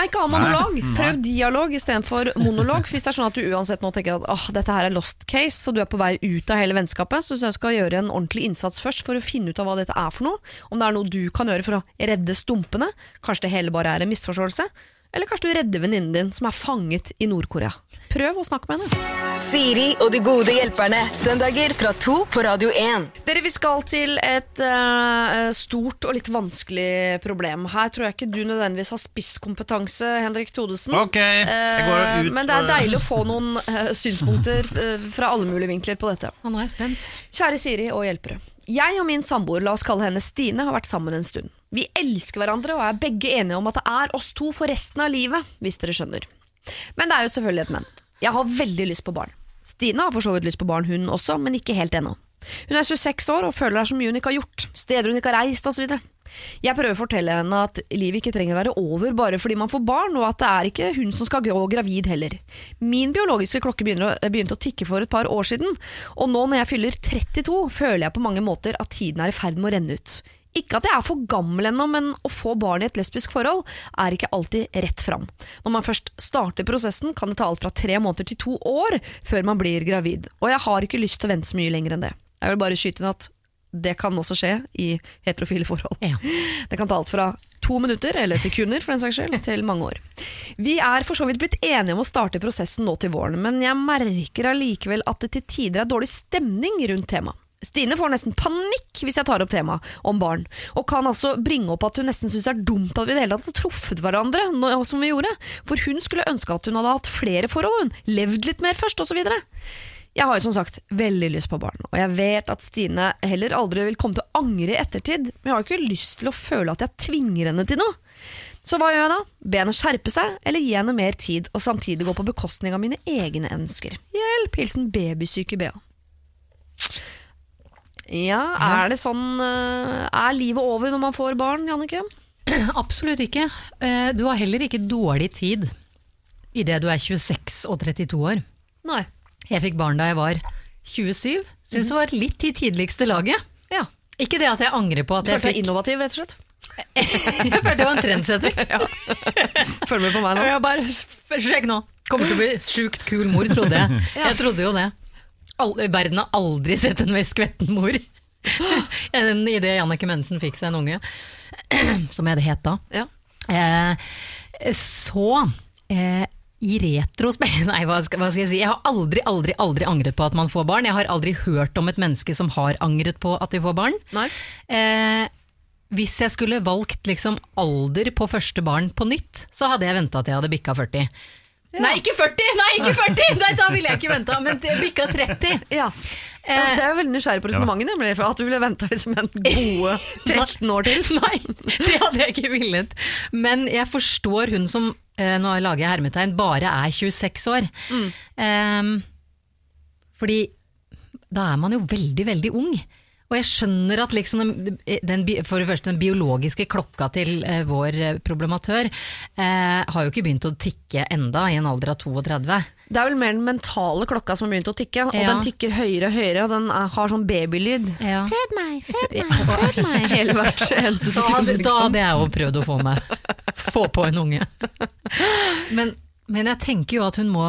B: Nei, ikke ha monolog. Prøv dialog istedenfor monolog. Hvis det er sånn at du uansett nå tenker at åh, dette her er lost case, og du er på vei ut av hele vennskapet, så syns jeg du skal gjøre en ordentlig innsats først for å finne ut av hva dette er for noe. Om det er noe du kan gjøre for å redde stumpene. Kanskje det hele bare er en misforståelse. Eller kanskje du redder venninnen din som er fanget i Nord-Korea. Prøv å snakke med henne.
A: Siri og de gode hjelperne. Søndager fra to på Radio 1.
B: Dere, Vi skal til et uh, stort og litt vanskelig problem. Her tror jeg ikke du nødvendigvis har spisskompetanse, Henrik Thodesen.
C: Okay. jeg går ut
B: Men det er deilig å få noen uh, synspunkter fra alle mulige vinkler på dette.
D: Nå er jeg spent.
B: Kjære Siri og hjelpere. Jeg og min samboer, la oss kalle henne Stine, har vært sammen en stund. Vi elsker hverandre og er begge enige om at det er oss to for resten av livet, hvis dere skjønner. Men det er jo selvfølgelig et men. Jeg har veldig lyst på barn. Stine har for så vidt lyst på barn, hun også, men ikke helt ennå. Hun er 26 år og føler det er så mye hun ikke har gjort, steder hun ikke har reist osv. Jeg prøver å fortelle henne at livet ikke trenger å være over bare fordi man får barn, og at det er ikke hun som skal gå gravid heller. Min biologiske klokke begynte å tikke for et par år siden, og nå når jeg fyller 32, føler jeg på mange måter at tiden er i ferd med å renne ut. Ikke at jeg er for gammel ennå, men å få barn i et lesbisk forhold er ikke alltid rett fram. Når man først starter prosessen, kan det ta alt fra tre måneder til to år før man blir gravid, og jeg har ikke lyst til å vente så mye lenger enn det. Jeg vil bare skyte inn at det kan også skje i heterofile forhold.
D: Ja.
B: Det kan ta alt fra to minutter, eller sekunder for den saks skyld, til mange år. Vi er for så vidt blitt enige om å starte prosessen nå til våren, men jeg merker allikevel at det til tider er dårlig stemning rundt temaet. Stine får nesten panikk hvis jeg tar opp temaet om barn, og kan altså bringe opp at hun nesten syns det er dumt at vi i det hele tatt har truffet hverandre, som vi gjorde, for hun skulle ønske at hun hadde hatt flere forhold, hun, levd litt mer først, osv. Jeg har jo som sagt veldig lyst på barn, og jeg vet at Stine heller aldri vil komme til å angre i ettertid, men jeg har jo ikke lyst til å føle at jeg tvinger henne til noe. Så hva gjør jeg da? Be henne skjerpe seg, eller gi henne mer tid, og samtidig gå på bekostning av mine egne ønsker? Hjelp! Hilsen babysyke Bea. Ja, er det sånn eh, Er livet over når man får barn, Jannicke?
D: Absolutt ikke. Eh, Du har heller ikke dårlig tid idet du er 26 og 32 år.
B: Nei.
D: Jeg fikk barn da jeg var 27. Syns det var litt i tidligste laget.
B: Ja.
D: Ikke det at jeg angrer på at jeg
B: Følte deg innovativ, rett og slett?
D: Jeg følte jeg var en trendsetter.
B: Følg med på meg nå.
D: jeg bare Sjekk nå! Kommer til å bli sjukt kul mor, trodde jeg. Jeg trodde jo det. All, verden har aldri sett en mer skvetten mor. enn Idet Jannicke Mensen fikk seg en unge, som jeg det het da.
B: Ja.
D: Eh, så eh, i retrospekt Nei, hva skal, hva skal jeg si? Jeg har aldri, aldri, aldri angret på at man får barn. Jeg har aldri hørt om et menneske som har angret på at de får barn. Eh, hvis jeg skulle valgt liksom alder på første barn på nytt, så hadde jeg venta til jeg hadde bikka 40. Nei, ikke 40! Nei, ikke 40! Nei, da ville jeg ikke venta, men bikka 30.
B: Ja.
D: Eh,
B: Ja, det er jo veldig nysgjerrig på resonnementet, nemlig, for at du ville venta liksom en gode 13 år til.
D: Nei, det hadde jeg ikke villet. Men jeg forstår hun som, eh, nå lager jeg hermetegn, bare er 26 år. Eh, fordi da er man jo veldig, veldig ung. Og jeg skjønner at liksom den, den, for det første den biologiske klokka til eh, vår eh, problematør eh, har jo ikke begynt å tikke enda i en alder av 32.
B: Det er vel mer den mentale klokka som har begynt å tikke, og
D: Ja.
B: den tikker høyere og høyere, og den er, har sånn babylyd.
D: Ja.
B: Fød meg, fød meg, fød meg. Hele hvert eneste sekund.
D: da
B: liksom.
D: hadde jeg jo prøvd å få meg Få på en unge. Men, men jeg tenker jo at hun må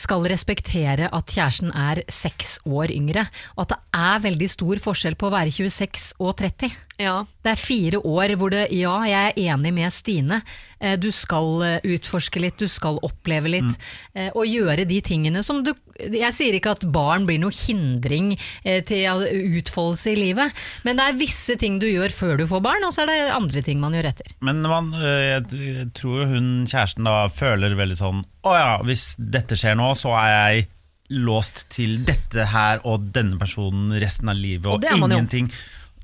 D: skal respektere at kjæresten er seks år yngre, og at det er veldig stor forskjell på å være 26 og 30.
B: Ja.
D: Det er fire år hvor det, ja, jeg er enig med Stine, eh, du skal eh, utforske litt, du skal oppleve litt, Mm. og gjøre de tingene som du Jeg sier ikke at barn blir noe hindring eh, til utfoldelse i livet, men det er visse ting du gjør før du får barn, og så er det andre ting man gjør etter.
C: Men man, jeg tror jo hun kjæresten da føler veldig sånn Å ja, hvis dette skjer nå, så er jeg låst til dette her og denne personen resten av livet,
B: Og
C: og, ingenting.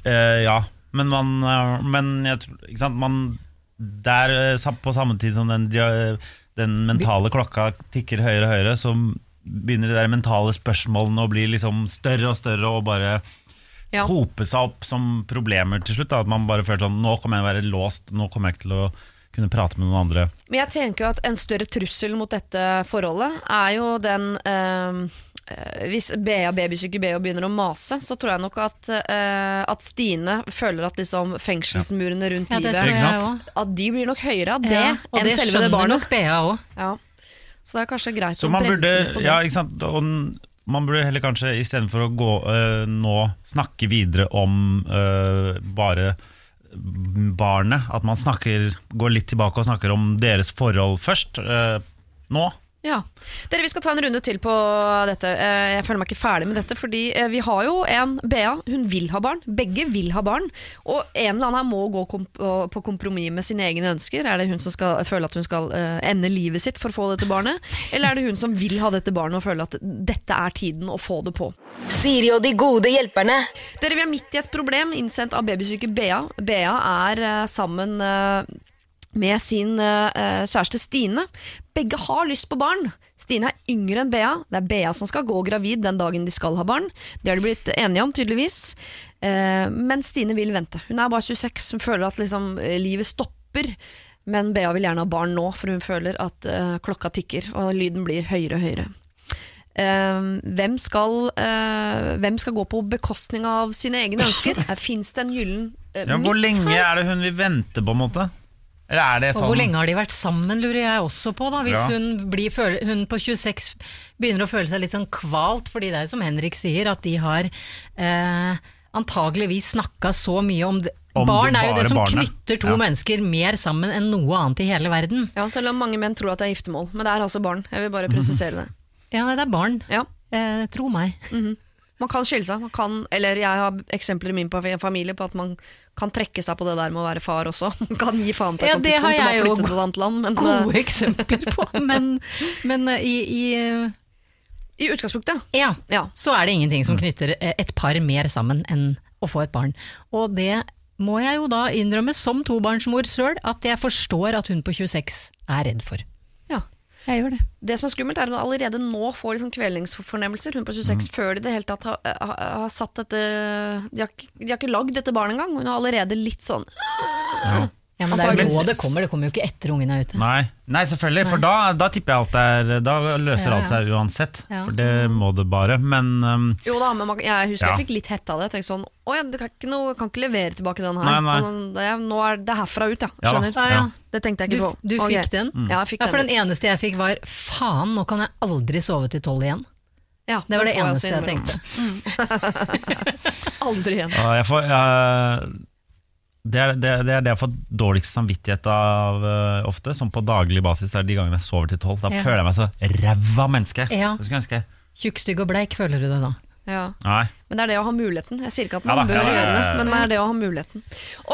C: Uh, ja, men man øh, Men jeg sant, man Der øh, på samme tid som den, den mentale klokka tikker høyere og høyere, så begynner de der mentale spørsmålene å bli liksom større og større og bare
B: Ja.
C: hope seg opp som problemer til slutt. Da. At man bare føler sånn Nå kommer jeg til å være låst, nå kommer jeg ikke til å kunne prate med noen andre.
B: Men jeg tenker jo at en større trussel mot dette forholdet er jo den eh, eh, Hvis Bea babysyke Bea begynner å mase, så tror jeg nok at, uh, at Stine føler at liksom fengselsmurene rundt
D: Ja,
B: livet. At de blir nok høyere av det
D: Ja,
B: enn
D: det
B: selve det barnet.
D: nok Bea også.
B: Ja. Så det er kanskje greit
C: Så
B: å bremse
C: burde,
B: litt på det.
C: ja, ikke sant? Og man burde heller kanskje istedenfor å gå uh, nå snakke videre om uh, bare barnet, at man snakker, går litt tilbake og snakker om deres forhold først. nå.
B: Ja. Dere, Vi skal ta en runde til på dette. Eh, Jeg føler meg ikke ferdig med dette. Fordi eh, vi har jo en Bea, hun vil ha barn. Begge vil ha barn. Og en eller annen her må gå på kompromiss med sine egne ønsker. Er det hun som skal føle at hun skal eh, ende livet sitt for å få dette barnet? Eller er det hun som vil ha dette barnet og føle at dette er tiden å få det på?
A: Siri og de gode hjelperne.
B: Dere, Vi er midt i et problem innsendt av babysyke Bea. Bea er sammen med sin uh, kjæreste Stine. Begge har lyst på barn. Stine er yngre enn Bea. Det er Bea som skal gå gravid den dagen de skal ha barn. Det har de blitt enige om, tydeligvis. Uh, men Stine vil vente. Hun er bare 26. Hun føler at liksom, livet stopper. Men Bea vil gjerne ha barn nå, for hun føler at uh, klokka tikker, og lyden blir høyere og høyere. Hvem, skal, hvem skal gå på bekostning av sine egne ønsker? Fins det en gyllen uh,
C: Ja, hvor lenge er det hun vil vente, på en måte? Eller er det
D: Og
C: sånn
D: hvor lenge har de vært sammen, lurer jeg også på. da, Hvis
C: Ja.
D: hun, blir, hun på 26 begynner å føle seg litt sånn kvalt, fordi det er jo som Henrik sier, at de har eh, antageligvis snakka så mye om det.
C: Om
D: Barn er jo det som
C: barnet.
D: knytter to
C: Ja.
D: mennesker mer sammen enn noe annet i hele verden.
B: Ja, Selv om mange menn tror at det er giftermål. Men det er altså barn. Jeg vil bare presisere det.
D: Ja, det er barn.
B: Ja.
D: Eh, tro meg.
B: Man kan skille seg. Man kan, eller jeg har eksempler i min familie på at man kan trekke seg på det der med å være far også. Kan gi faen på et
D: Ja, det har
B: tidspunkt og
D: jeg jo
B: til et annet land. Men
D: Gode
B: eh,
D: eksempler på. Men, men eh, i, i eh,
B: i utgangspunktet, ja.
D: Ja, så er det ingenting som knytter et par mer sammen enn å få et barn. Og det må jeg jo da innrømme som tobarnsmor sjøl, at jeg forstår at hun på 26 er redd for.
B: Ja.
D: Jeg gjør det.
B: Det som er skummelt, er at hun allerede nå får liksom kvelningsfornemmelser. Hun på 26 før de det hele tatt har, har, har satt dette De har, ikke- de har ikke lagd dette barnet engang. Hun er allerede litt sånn
D: Ja, men det er jo nå det kommer, det kommer jo ikke etter ungen er ute.
C: Nei, Nei selvfølgelig, for da, da tipper jeg alt er Da løser
D: Ja,
C: alt seg uansett.
D: Ja.
C: For det må det bare. Men um,
B: Jo da, men jeg husker
C: Ja.
B: jeg fikk litt hett av det. Jeg tenkte sånn Å ja, du kan ikke, noe, kan ikke levere tilbake den her.
C: Nei, nei.
B: Det, nå er det herfra ut, ja.
C: Ja.
B: Skjønner.
D: Ja, ja.
B: Det tenkte jeg ikke på.
D: du
B: Ok.
D: fikk den?
B: Ja, jeg fikk
D: Ja, for
B: den.
D: den
B: litt.
D: eneste jeg fikk var faen, nå kan jeg aldri sove til tolv igjen.
B: Ja,
D: Det var det eneste jeg
B: jeg
D: tenkte.
B: Aldri igjen.
C: ja, jeg får jeg- det, er, det, det er det jeg får dårligst samvittighet av uh, ofte. Som på daglig basis er de gangene jeg sover til tolv. Da
D: Ja.
C: føler jeg meg så ræva menneske.
D: Ja. Tjukk, stygg og bleik, føler du det da?
B: Ja.
C: Nei.
B: Men det er det å ha muligheten. Jeg sier ikke at
C: Ja
B: man
C: da,
B: bør
C: ja
B: gjøre det,
C: ja, ja, ja.
B: men det er det å ha muligheten.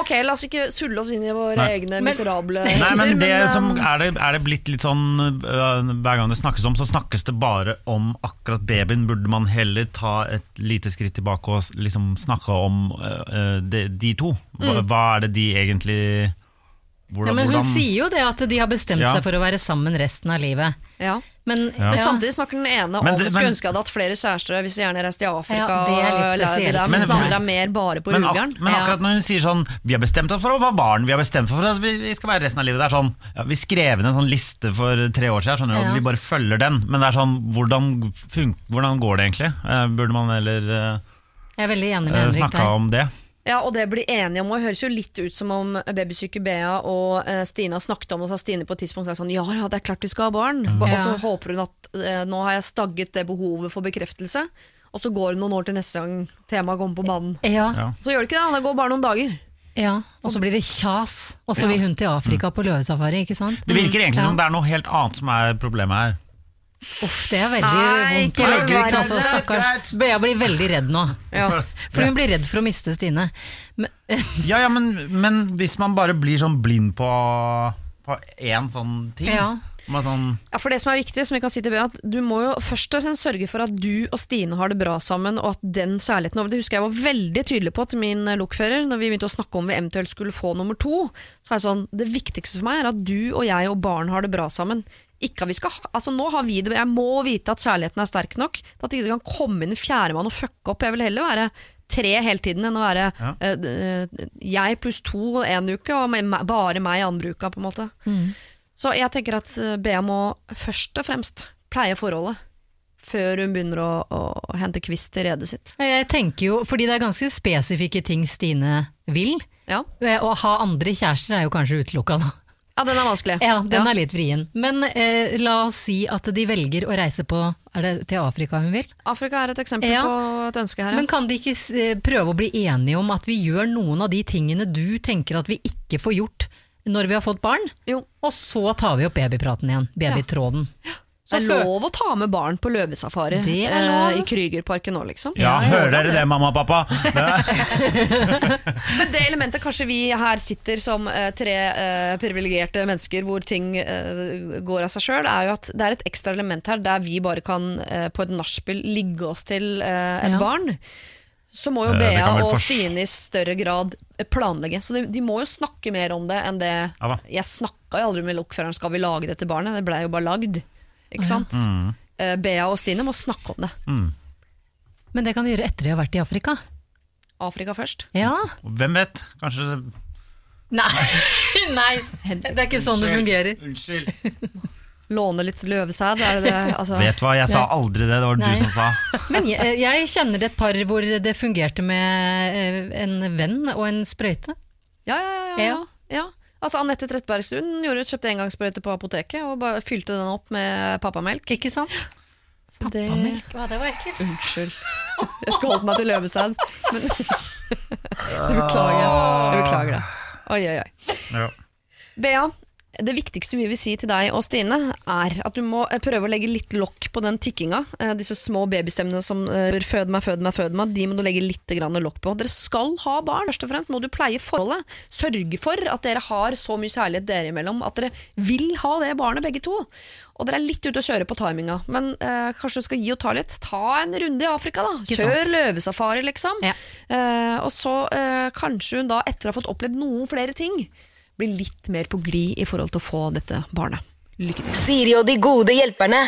B: Ok, la oss ikke sulle oss inn i våre
C: Nei.
B: egne
D: Men-
B: miserable
C: Nei, men det
B: men,
C: som er det, er det blitt litt sånn øh, Hver gang det snakkes om, så snakkes det bare om akkurat babyen. Burde man heller ta et lite skritt tilbake og liksom snakke om øh, de, de to? Hva, hva er det de egentlig hvordan,
D: Ja, men hun
C: hvordan-
D: sier jo det at de har bestemt
C: Ja.
D: seg for å være sammen resten av livet.
B: Ja.
D: Men,
C: Ja.
B: Men samtidig snakker den ene
C: Men
B: om
C: det-
B: skulle
C: men-
B: ønske jeg hadde hatt flere kjærester hvis jeg gjerne reiste til Afrika.
D: Er
B: der,
C: Men-
B: Mens den andre er mer bare på
C: men, ak men akkurat når hun sier sånn Vi har bestemt oss for å være barn, vi har bestemt oss for at vi, skal være resten av livet. Det er sånn ja, Vi skrev inn en sånn liste for tre år siden, skjønner du, og vi bare følger den. Men det er sånn Hvordan, fun hvordan går det egentlig? Uh, burde man heller uh,
D: Jeg er veldig enig med Henrik
C: snakka om det?
B: Ja, og det blir enige om, og det høres jo litt ut som om babysyke Bea og eh, Stina snakket om det, og så har Stine på et tidspunkt sagt sånn ja ja, det er klart vi skal ha barn. Og så
D: Ja.
B: håper hun at eh, nå har jeg stagget det behovet for bekreftelse, og så går det noen år til neste gang temaet kommer på banen.
D: Ja,
C: Ja.
B: Så gjør det ikke det, det går bare noen dager.
D: ja. Og så blir det kjas, og så vil hun til Afrika på løvesafari, ikke sant?
C: Det virker egentlig
D: Ja.
C: som det er noe helt annet som er problemet her.
D: Uff, det er veldig
B: Nei,
D: vondt å legge ut. Altså, stakkars. Bea blir veldig redd nå.
B: Ja.
D: For hun blir redd for å miste Stine. Men,
C: Ja, ja, men, men hvis man bare blir sånn blind på På én sånn ting
D: Ja.
C: Sånn,
B: Ja, for det som er viktig, som vi kan si til Bea, at du må jo først og fremst sørge for at du og Stine har det bra sammen, og at den kjærligheten over Det husker jeg var veldig tydelig på til min eh, lokfører, når vi begynte å snakke om vi eventuelt skulle få nummer to. Så er det sånn, Det viktigste for meg er at du og jeg og barn har det bra sammen. Ikke at vi skal, ha- altså Nå har vi det, jeg må vite at kjærligheten er sterk nok. At det ikke kan komme inn en fjerdemann og fucke opp. Jeg vil heller være tre hele tiden enn å være
C: Ja.
B: eh, jeg pluss to en uke, og meg- bare meg andre uka, på en måte. Så jeg tenker at eh, Bea må først og fremst pleie forholdet. Før hun begynner å, å hente kvist til redet sitt.
D: jeg tenker jo, fordi det er ganske spesifikke ting Stine vil.
B: Ja,
D: Eh, Å ha andre kjærester er jo kanskje utelukka nå.
B: ja den er vanskelig.
D: Ja, den er litt vrien. Men eh, la oss si at de velger å reise på Er det til Afrika hun vil?
B: Afrika er et eksempel
D: Ja.
B: på et ønske her. ja.
D: Men kan de ikke eh, prøve å bli enige om at vi gjør noen av de tingene du tenker at vi ikke får gjort når vi har fått barn?
B: jo,
D: Og så tar vi opp babypraten igjen. Babytråden.
B: det er lov å ta med barn på løvesafari
D: Det er
B: eh, i Krügerparken nå, liksom.
C: Ja,
D: Ja,
C: hører dere det, mamma og pappa?
B: Men det elementet kanskje vi her sitter som eh, tre eh, privilegerte mennesker hvor ting eh, går av seg sjøl, er jo at det er et ekstra element her der vi bare kan eh, på et nachspiel ligge oss til eh, et
D: Ja.
B: barn. Så må jo
C: Eh,
B: Bea og Stine i større grad planlegge. Så de, de må jo snakke mer om det enn det
C: Ja.
B: Jeg snakka jo aldri med lokføreren skal vi lage det til barnet, det blei jo bare lagd. Ikke sant?
C: Mm.
B: Eh, Bea og Stine må snakke om det.
D: Men det kan de gjøre etter de har vært i Afrika.
B: Afrika først.
D: Ja.
C: Hvem vet? Kanskje
D: Nei. Nei, det er ikke sånn det fungerer.
C: Unnskyld.
B: Låne litt løvesæd, er det det? Altså,
C: Vet hva, jeg sa aldri det, det var
D: Nei.
C: du som sa.
D: Men jeg, jeg kjenner et par hvor det fungerte med eh, en venn og en sprøyte.
B: Ja, ja, ja. ja, ja. ja. Altså Anette Trettebergstuen gjorde, kjøpte engangssprøyte på apoteket og bare fylte den opp med pappamelk.
D: Ikke sant?
B: Så det...
D: Pappamelk, ja, det var ekkelt.
B: Unnskyld. Jeg skulle holdt meg til løvesæd, men Det beklager. Jeg beklager det. Oi, oi, oi.
C: Ja.
B: Bea, det viktigste vi vil si til deg og Stine, er at du må eh, prøve å legge litt lokk på den tikkinga. Eh, Disse små babystemmene som eh, 'fød meg, fød meg, fød meg', de må du legge litt lokk på. Dere skal ha barn. Først og fremst må du pleie forholdet. Sørge for at dere har så mye kjærlighet dere imellom at dere vil ha det barnet, begge to. Og dere er litt ute å kjøre på timinga, men eh, kanskje du skal gi og ta litt. Ta en runde i Afrika, da. Kjør løvesafari, liksom.
D: Ja.
B: Eh, og så eh, kanskje hun da, etter å ha fått opplevd noen flere ting, blir litt mer på glid i forhold til å få dette barnet. Lykke til.
A: Siri og de gode hjelperne.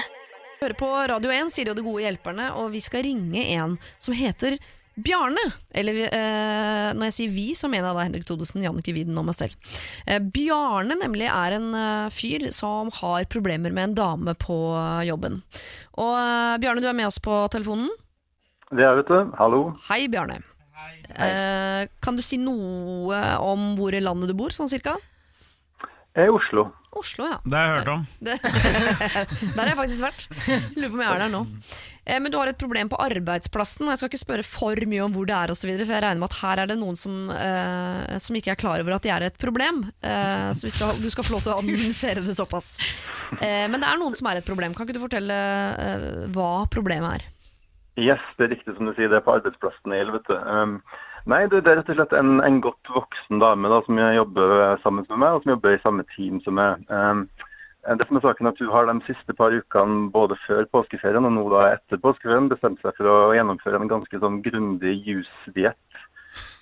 B: Hører på Radio 1, Siri og de gode hjelperne, og vi skal ringe en som heter Bjarne. Eller eh, når jeg sier vi, så mener jeg da Henrik Thodesen, Jannicke Widen og meg selv. Eh, Bjarne nemlig er en eh, fyr som har problemer med en dame på eh, jobben. Og eh, Bjarne, du er med oss på telefonen.
E: Det er, vet du. Hallo.
B: Hei, Bjarne. Eh, kan du si noe om hvor i landet du bor, sånn cirka?
E: Jeg er i Oslo.
B: Oslo, ja.
C: Det har jeg hørt om.
B: Det, der har jeg faktisk vært. Lurer på om jeg er der nå. Eh, Men du har et problem på arbeidsplassen, og jeg skal ikke spørre for mye om hvor det er, og så videre, for jeg regner med at her er det noen som, eh, som ikke er klar over at de er et problem. Eh, så vi skal, du skal få lov til å analysere det såpass. Eh, men det er noen som er et problem. Kan ikke du fortelle hva problemet er?
E: Yes, det er riktig som du sier, det er på arbeidsplassen i Elvete. Um, nei, det, det er rett og slett en, en godt voksen dame da, som jeg jobber sammen med meg, og som jobber i samme team som meg. Um, det som er saken at Hun har de siste par ukene både før påskeferien og nå da etter påskeferien bestemt seg for å gjennomføre en ganske sånn grundig jusdiett.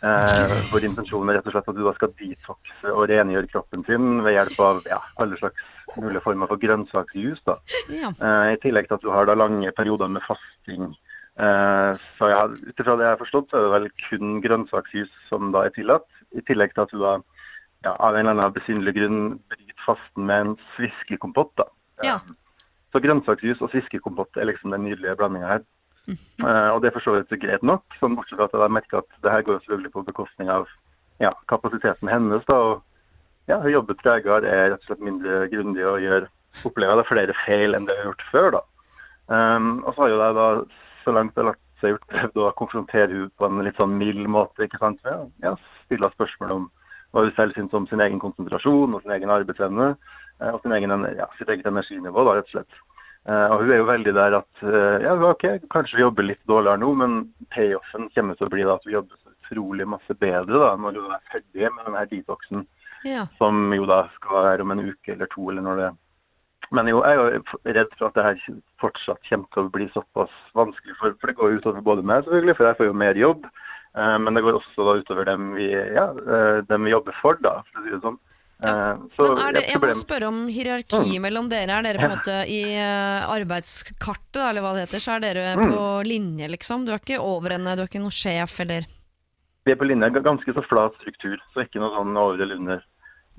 E: Eh, hvor intensjonen er rett og slett at du da skal detoxe og rengjøre kroppen sin ved hjelp av ja, alle slags mulige former for grønnsaksjus. da.
B: Ja.
E: Eh, I tillegg til at du har da lange perioder med fasting. Eh, så ja, ut ifra det jeg har forstått, så er det vel kun grønnsaksjus som da er tillatt. I tillegg til at du da ja, av en eller annen besynderlig grunn bryter fasten med en sviskekompott. da.
B: Ja.
E: Så grønnsaksjus og sviskekompott er liksom den nydelige blandinga her. Uh, og det er for så vidt greit nok, sånn bortsett fra at jeg merker at det her går selvfølgelig på bekostning av ja, kapasiteten hennes. da, og ja, Hun jobber tregere, er rett og slett mindre grundig og gjør, opplever det flere feil enn det hun har gjort før. da. Um, og så har jo jeg da, så langt det har latt seg gjort, prøvd å konfrontere henne på en litt sånn mild måte. ikke sant? Ja, Stille spørsmål om hva hun selv syns om sin egen konsentrasjon og sin egen arbeidsevne. eh, Og sin egen, ja, sitt eget energinivå, da, rett og slett. Eh, og hun er jo veldig der at eh, ja, ok, kanskje vi jobber litt dårligere nå, men payoffen kommer til å bli da at vi jobber så utrolig masse bedre da, når hun er ferdig med denne detoxen
B: Ja.
E: som jo da skal være om en uke eller to, eller når det Men jo, jeg er jo redd for at det her fortsatt kommer til å bli såpass vanskelig, for, for det går utover både meg, selvfølgelig, for jeg får jo mer jobb. Eh, men det går også da utover dem vi, ja, eh, dem vi jobber for, da, for å si det sånn. Eh, så
B: Men er det, jeg må spørre om hierarki mellom dere. Er dere på en måte i eh, arbeidskartet, eller hva det heter, så er dere
E: Mm.
B: på linje, liksom? Du er ikke over henne, du er ikke noen sjef, eller
E: Vi er på linje, ganske så flat struktur, så ikke noe sånn over eller under.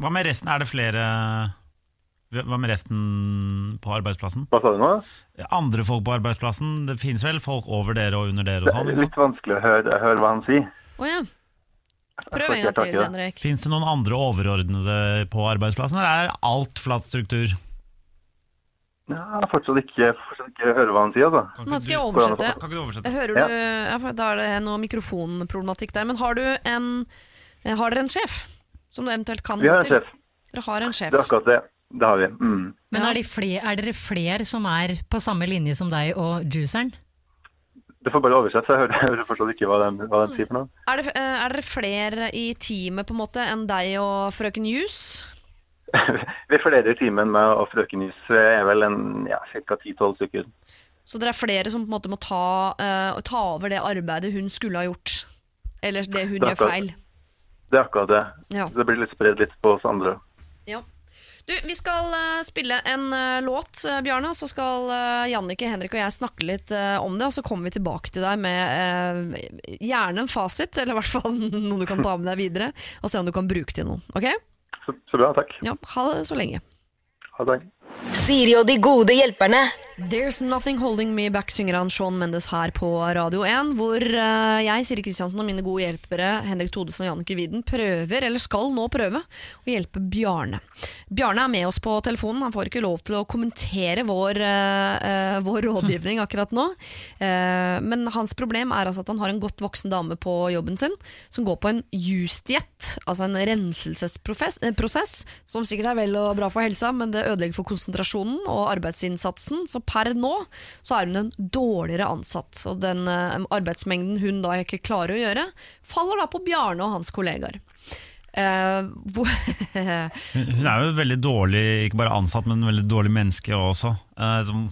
C: Hva med resten? Er det flere Hva med resten på arbeidsplassen?
E: Hva sa du nå?
C: Andre folk på arbeidsplassen? Det finnes vel folk over dere og under dere og
E: Det
C: sånn?
E: er litt vanskelig å høre, høre hva han sier.
B: Oh, ja. Prøv en gang til. Henrik.
C: Fins det noen andre overordnede på arbeidsplassen, eller er alt flat struktur?
E: Ja, fortsatt ikke, fortsatt ikke høre hva han sier, altså.
C: Kan
B: Nå
C: ikke
B: skal jeg
C: du-
B: oversette.
C: Kan ikke du oversette?
B: Hører du ja, Ja, Da er det noe mikrofonproblematikk der. Men har du en Har dere en sjef? Som du eventuelt kan
E: Vi har en sjef.
B: Dere har en sjef.
E: Det er akkurat det. Det har vi. Mm.
D: Men er, de fler, er dere flere som er på samme linje som deg og juiceren?
E: Du får bare oversette, så jeg hører, jeg hører fortsatt ikke hva de, hva den sier for noe.
B: Er, det, eh, er dere flere i teamet på en måte enn deg og frøken Jus?
E: Vi er flere i teamet enn meg og frøken Nys er vel en ja, ca. 10-12 stykker.
B: Så dere er flere som på en måte må ta, uh, ta over det arbeidet hun skulle ha gjort? Eller det hun
E: Det
B: gjør feil?
E: Det er akkurat det.
B: Ja.
E: Det blir litt spredd litt på oss andre.
B: Ja. Du, vi skal eh, spille en eh, låt, uh, Bjarne, og så skal uh, Jannicke, Henrik og jeg snakke litt eh, om det. Og så kommer vi tilbake til deg med eh, gjerne en fasit, eller i hvert fall noe du kan ta med deg videre. Og se om du kan bruke til noe. Ok?
E: Så, så bra, takk.
B: Ja, Ha det så lenge.
E: Ha det.
A: Siri og de gode hjelperne.
B: There's Nothing Holding Me Back synger han Sean Mendes her på Radio 1, hvor eh, jeg, Siri Kristiansen og mine gode hjelpere Henrik Thodesen og Jannicke Widen prøver, eller skal nå prøve, å hjelpe Bjarne. Bjarne er med oss på telefonen, han får ikke lov til å kommentere vår, uh, vår rådgivning akkurat nå. Uh, men hans problem er altså at han har en godt voksen dame på jobben sin, som går på en jusdiett, altså en renselsesprosess, som sikkert er vel og bra for helsa, men det ødelegger for konsentrasjonen og arbeidsinnsatsen. Så per nå så er hun en dårligere ansatt. Og den eh, arbeidsmengden hun da ikke klarer å gjøre, faller da på Bjarne og hans kollegaer. Uh,
C: Hun hun er jo veldig dårlig, ikke bare ansatt, men veldig dårlig menneske også. Uh, som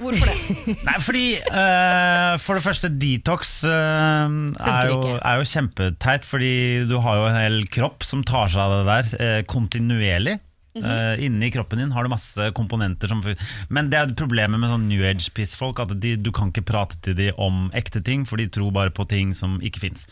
B: Hvorfor det?
C: Nei, fordi uh, For det første, detox uh, er, jo, er jo kjempeteit, fordi du har jo en hel kropp som tar seg av det der uh, kontinuerlig. Eh, inni kroppen din har du masse komponenter som Men det er problemet med sånn New Age-pissfolk, at de, du kan ikke prate til dem om ekte ting, for de tror bare på ting som ikke fins.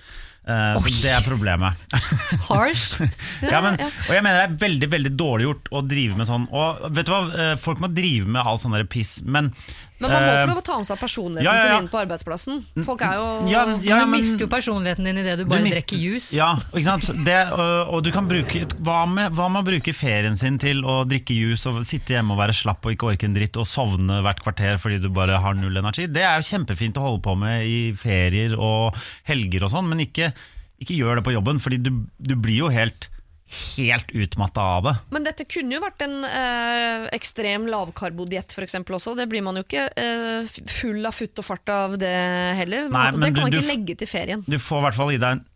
C: så det er problemet.
D: Harsh.
C: Ja, men, og jeg mener det er veldig veldig dårlig gjort å drive med sånn. Og vet du hva, Eh, Folk må drive med all sånn piss, men
B: Men man må
C: eh,
B: få lov å ta med seg personligheten
C: ja, ja, ja.
B: sin inn på arbeidsplassen. Folk er jo
C: ja, ja,
D: du
C: men-
D: mister jo personligheten din idet du
C: du
D: bare drikker juice.
C: Ja, ikke sant? Det, og, og du kan bruke hva med, hva med å bruke ferien sin til å drikke juice og sitte hjemme og være slapp og ikke orke en dritt og sovne hvert kvarter fordi du bare har null energi? Det er jo kjempefint å holde på med i ferier og helger og sånn, men ikke, ikke gjør det på jobben, fordi du, du blir jo helt Helt utmatta av det.
B: Men dette kunne jo vært en eh, ekstrem lavkarbodiett eksempel også. Det blir man jo ikke eh, full av futt og fart av det heller.
C: Nei,
B: det kan man ikke legge til ferien.
C: Du får i hvert fall i deg en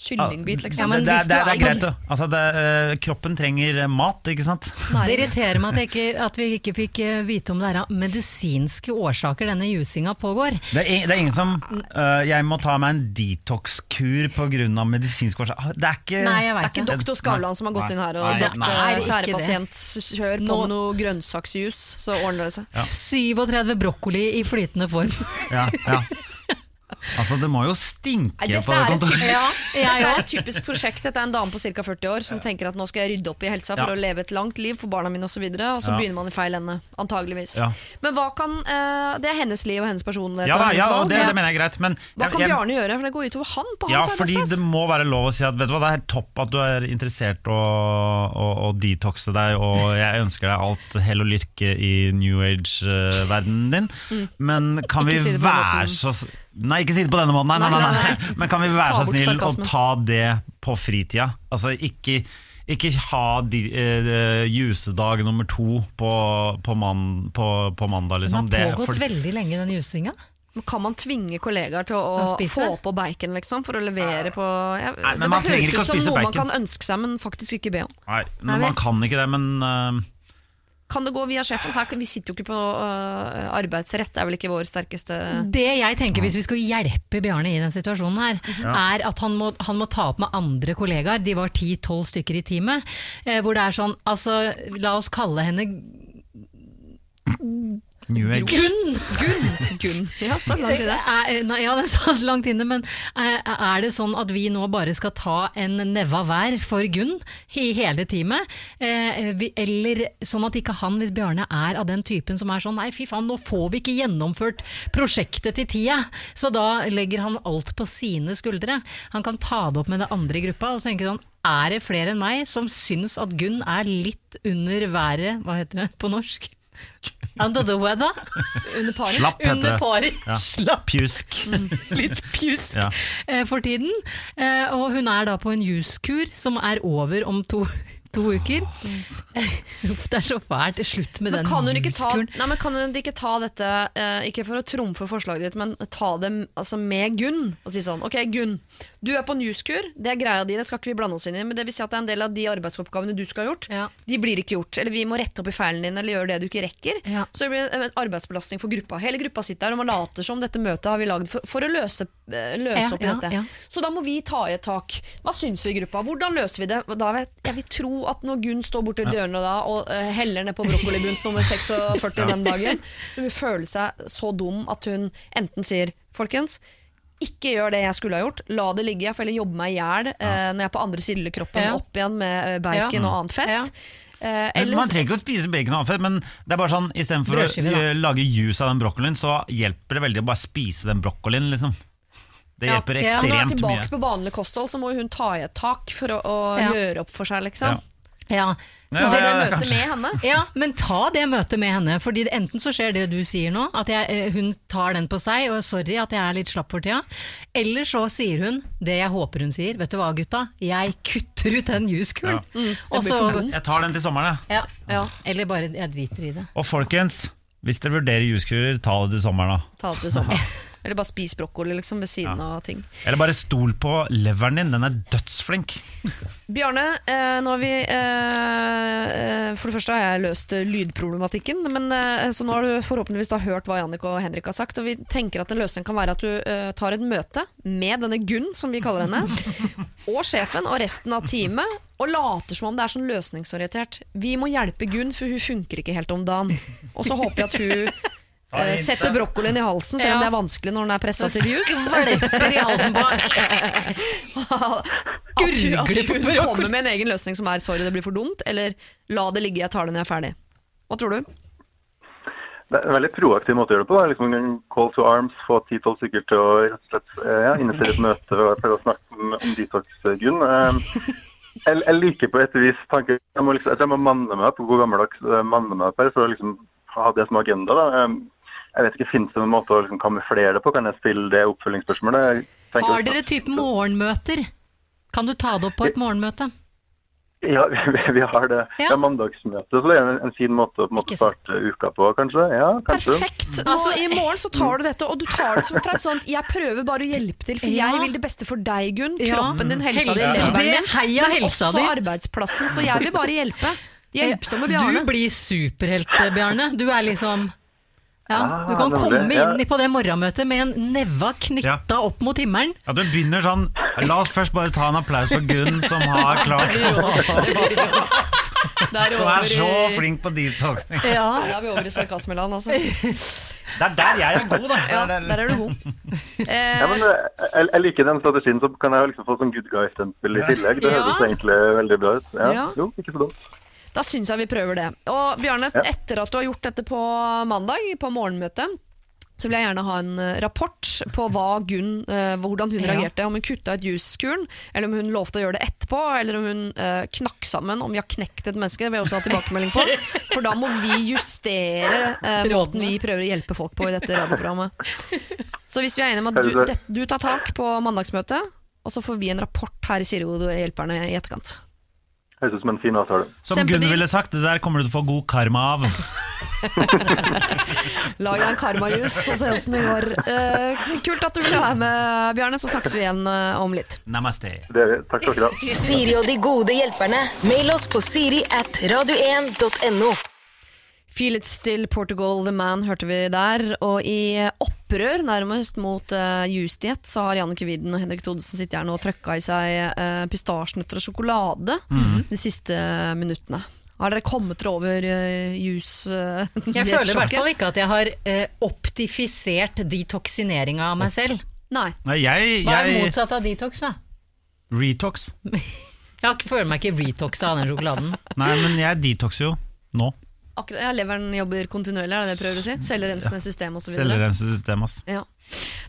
B: kyllingbit,
D: Ja,
B: liksom.
D: men
C: det, det, det, det er greit, jo. Altså, det, eh, kroppen trenger mat, ikke sant?
D: Det irriterer meg at, jeg ikke, at vi ikke fikk eh, vite om det er av medisinske årsaker denne jusinga pågår.
C: Det er, det er ingen som uh, Jeg må ta meg en detox-kur pga. medisinske årsaker'. Ah, Det er ikke
D: Nei,
B: Det er ikke
D: det.
B: doktor Skavlan som har gått inn her og
C: Nei,
B: sagt
C: nei.
B: eh,
D: Nei,
B: kjære
D: det.
B: pasient, kjør på
D: Nå-
B: med noe grønnsaksjus, så ordner det seg.
D: 37 brokkoli i flytende form.
C: ja, ja. Altså, det må jo stinke
B: Nei,
C: på det
B: et
C: kontoret.
B: typisk,
D: Ja,
B: dette
D: jeg
B: er et typisk prosjekt. Dette er en dame på ca. 40 år som tenker at nå skal jeg rydde opp i helsa for
C: Ja.
B: å leve et langt liv for barna mine osv. Og, så videre, og så
C: Ja.
B: begynner man i feil ende. Antageligvis.
C: Ja.
B: Men hva kan uh, Det er hennes liv og hennes personlighet.
C: Ja,
B: og hennes
C: ja,
B: valg.
C: det, det mener jeg er greit, men
B: Hva
C: jeg-
B: kan
C: jeg-
B: Bjarne gjøre? For det går utover han på
C: Ja, fordi
B: arbeidsplass.
C: det må være lov å si at vet du hva, det er helt topp at du er interessert å, å, å detoxe deg, og jeg ønsker deg alt hell og lykke i new age-verdenen din. Men kan vi
B: Mm. Si det
C: være så Nei, ikke si det på denne måten, nei, nei, nei,
B: Nei.
C: Men kan vi være så snill å ta det på fritida? Altså ikke ikke ha de, eh, jusedag nummer to på, på, man, på, på mandag,
D: Den
C: har
D: har
C: Det-
D: pågått
C: for-
D: veldig lenge, den jusinga.
B: Men Kan man tvinge kollegaer til å, få på bacon liksom, for å levere på jeg,
C: Nei, men
B: Det
C: man
B: høres ut som
C: noe
B: noe man kan ønske seg, men faktisk ikke be om.
C: Nei,
D: Nei,
C: man kan ikke det, men eh,
B: Kan det gå via sjefen? Her, vi sitter jo ikke på uh, arbeidsrett, det er vel ikke vår sterkeste
D: Det jeg tenker hvis vi skal hjelpe Bjarne i den situasjonen her, er at han må, han må ta opp med andre kollegaer. De var 10-12 stykker i teamet. Eh, hvor det er sånn, altså la oss kalle henne. Gunn!
B: Gunn! Gunn. Ja, satt langt i det.
D: Er, nei, ja, den satt langt inne, men er, er det sånn at vi nå bare skal ta en neve hver for Gunn i hele teamet? Eh, eller sånn at ikke han, hvis Bjarne er av den typen som er sånn nei fy faen, nå får vi ikke gjennomført prosjektet til tida, så da legger han alt på sine skuldre. Han kan ta det opp med det andre i gruppa og tenke sånn er det flere enn meg som syns at Gunn er litt under været, hva heter det på norsk? Under the weather?
B: Under paret.
C: Slapp heter
D: Under
C: det.
D: paret.
C: Ja.
D: Slapp
C: Pjusk.
D: litt pjusk
C: Ja.
D: eh, for tiden. Eh, og hun er da på en juskur som er over om to, to uker. Uff, det er så fælt. Slutt med
B: Men
D: den
B: kan hun ikke ta,
D: juskuren.
B: nei, men kan hun ikke ta dette, eh, ikke for å trumfe forslaget ditt, men ta det altså, med Gunn? Og si sånn, ok Gunn, du er på newskur, det er greia di, det skal ikke vi blande oss inn i, men det vil si at det er en del av de arbeidsoppgavene du skal ha gjort,
D: Ja.
B: de blir ikke gjort. Eller vi må rette opp i feilen din, eller gjøre det du ikke rekker.
D: Ja.
B: Så det blir en arbeidsbelastning for gruppa. Hele gruppa sitter der og man later som dette møtet har vi lagd for, for å løse, eh, løse
D: Ja,
B: opp i
D: ja,
B: dette.
D: ja.
B: Så da må vi ta i et tak. Hva syns vi i gruppa? Hvordan løser vi det? Da vet, jeg vil tro at når Gunn står borti dørene da og uh, heller ned på brokkolibunt nummer 46 den dagen, så vil hun føle seg så dum at hun enten sier folkens, ikke gjør det jeg skulle ha gjort, la det ligge, jeg får heller jobbe meg i hjel eh, når jeg er på andre siden av kroppen,
D: Ja.
B: opp igjen med eh, bacon og annet fett.
D: Ja.
B: Eh,
C: Men
B: eller-
C: Man trenger ikke å spise bacon og annet fett, men det er bare sånn istedenfor å
D: Brødskive, da.
C: eh, lage juice av den brokkolien, så hjelper det veldig å bare spise den brokkolien, liksom. Det
B: Ja,
C: hjelper
B: ja, Når hun er
C: ekstremt
B: tilbake
C: mye.
B: på vanlig kosthold, så må hun ta i et tak for å, å
D: Ja.
B: gjøre opp for seg, liksom.
C: Ja.
B: Så
C: Ja,
B: det er det møtet
C: kanskje.
B: med henne.
D: ja, men ta det møtet med henne. Fordi enten så skjer det du sier nå, at jeg, eh, hun tar den på seg, og sorry at jeg er litt slapp for tida. Eller så sier hun det jeg håper hun sier. Vet du hva gutta, jeg kutter ut den juskulen'.
C: Ja.
B: Mm.
C: Jeg tar den til sommeren, jeg.
D: Ja.
B: Ja,
D: Eller bare jeg driter i det.
C: Og folkens, hvis dere vurderer juskuler, ta det til sommeren, da.
B: ta det til sommeren. Eller bare spis brokkoli liksom, ved siden av ting.
C: Eller bare stol på leveren din, den er dødsflink.
B: Bjarne, eh, nå har vi eh, eh, For det første har jeg løst eh, lydproblematikken. Men, eh, så nå har du forhåpentligvis da hørt hva Jannik og Henrik har sagt. Og vi tenker at en løsning kan være at du eh, tar et møte med denne Gunn, som vi kaller henne, og sjefen og resten av teamet. Og later som om det er sånn løsningsorientert. Vi må hjelpe Gunn, for hun funker ikke helt om dagen. Og så håper jeg at hun eh, Sette brokkolien i halsen, selv om
D: Ja.
B: det er vanskelig når den er pressa til jus.
D: Skvalper i halsen på
B: At hun, at hun kommer med en egen løsning som er 'sorry, det blir for dumt', eller 'la det ligge, jeg tar det når jeg er ferdig'. Hva tror du?
E: Det er en veldig proaktiv måte å gjøre det på. da. Liksom en Call to arms, få ti-tolv stykker til å rett og slett eh, ja, et møte og prøve å snakke om, om detox, eh, Jeg, jeg liker på et vis tanken Jeg må, liksom, jeg tror jeg må manne meg opp, god gammeldags eh, manne meg opp her, for å liksom ha det som agenda. da. Jeg vet ikke, Fins det noen måte å liksom kamuflere det på? Kan jeg stille det oppfølgingsspørsmålet? Jeg
D: Har dere type morgenmøter? Kan du ta det opp på et morgenmøte?
E: Ja, vi, har det.
D: Ja.
E: er mandagsmøte, så det er en, en fin måte å måte starte uka på, kanskje. Ja, kanskje.
B: Perfekt! Altså, I morgen så tar du dette, og du tar det som fra et sånt Jeg prøver bare å hjelpe til, for
D: Ja.
B: jeg vil det beste for deg, Gunn. Kroppen din, helsa di, leveren din.
D: heia
B: Men også arbeidsplassen, så jeg vil bare hjelpe. Hjelpsomme Bjarne.
D: Du blir superhelt, Bjarne. Du er liksom ja,
E: Ah,
D: Du kan komme inn på det morgenmøtet med en neva knytta opp mot himmelen.
C: Ja, du begynner sånn La oss først bare ta en applaus for Gunn, som har klart Som er så flink på detoxing.
D: Ja.
B: Da er vi over i sarkasmeland, altså.
C: Det er der jeg er god, da.
B: Ja,
C: er-
B: der er du god.
E: Ja, men
B: Eh,
E: eh, jeg, jeg liker den strategien, så kan jeg liksom få sånn good guy-stempel i tillegg. Det
D: Ja.
E: høres egentlig veldig bra ut. Ja.
B: Ja.
E: Jo, ikke så dumt.
B: Da syns jeg vi prøver det. Og Bjarne,
E: Ja.
B: etter at du har gjort dette på mandag, på morgenmøtet, så vil jeg gjerne ha en eh, rapport på Gunn, uh, hvordan hun
D: Ja.
B: reagerte. Om hun kutta ut juskuren, eller om hun lovte å gjøre det etterpå, eller om hun uh, knakk sammen. Om vi har knekt et menneske, det vil jeg også ha tilbakemelding på. For da må vi justere uh, måten vi prøver å hjelpe folk på i dette radioprogrammet. Så hvis vi er enige om at du, det, du tar tak på mandagsmøtet, og så får vi en rapport her i Siri og Hjelperne i etterkant.
E: Høres ut som en fin avtale.
C: Som Gunn ville sagt, det der kommer du til å få god karma av.
B: Lag deg en karmajus og se åssen det går. Eh, kult at du ville være med, Bjarne. Så snakkes vi igjen eh, om litt.
C: Namaste.
E: Det er, takk skal dere ha.
A: Siri og de gode hjelperne. Mail oss på siri at radio1.no.
B: Feel It Still Portugal The Man hørte vi der. Og i opprør nærmest mot uh, Justiet, så har Jannicke Widen og Henrik Thodesen sittet her nå og trøkka i seg uh, pistasjenøtter og sjokolade de siste minuttene. Har dere kommet dere over uh, jus uh,
D: Jeg føler i hvert fall ikke at jeg har uh, optifisert detoksineringa av meg selv.
B: Nei.
C: Nei, jeg,
D: Hva er motsatt av detox, da?
C: Retox.
D: Jeg føler meg ikke retoxa av den sjokoladen.
C: Nei, men jeg detoxer jo nå.
B: Akkurat, ja, leveren jobber kontinuerlig, er det det jeg prøver å si? Cellerensende system osv.
C: Cellerensesystem, ass.
B: Ja.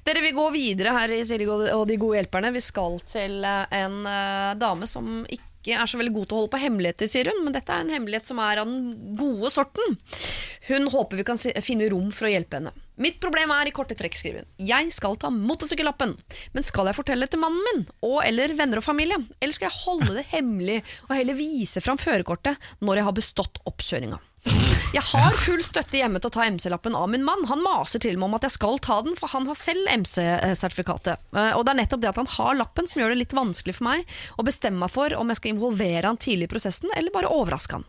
B: Dere vil gå videre her i Siri og de gode hjelperne. Vi skal til eh, en uh, dame som ikke er så veldig god til å holde på hemmeligheter, sier hun. Men dette er en hemmelighet som er av den gode sorten. Hun håper vi kan finne rom for å hjelpe henne. Mitt problem er i korte trekk, skriver hun. Jeg skal ta motorsykkellappen. Men skal jeg fortelle det til mannen min og eller venner og familie? Eller skal jeg holde det hemmelig og heller vise fram førerkortet når jeg har bestått oppkjøringa? Jeg har full støtte hjemme til å ta MC-lappen av min mann. Han maser til meg om at jeg skal ta den, for han har selv MC-sertifikatet. Eh, Og det er nettopp det at han har lappen som gjør det litt vanskelig for meg å bestemme meg for om jeg skal involvere han tidlig i prosessen, eller bare overraske han.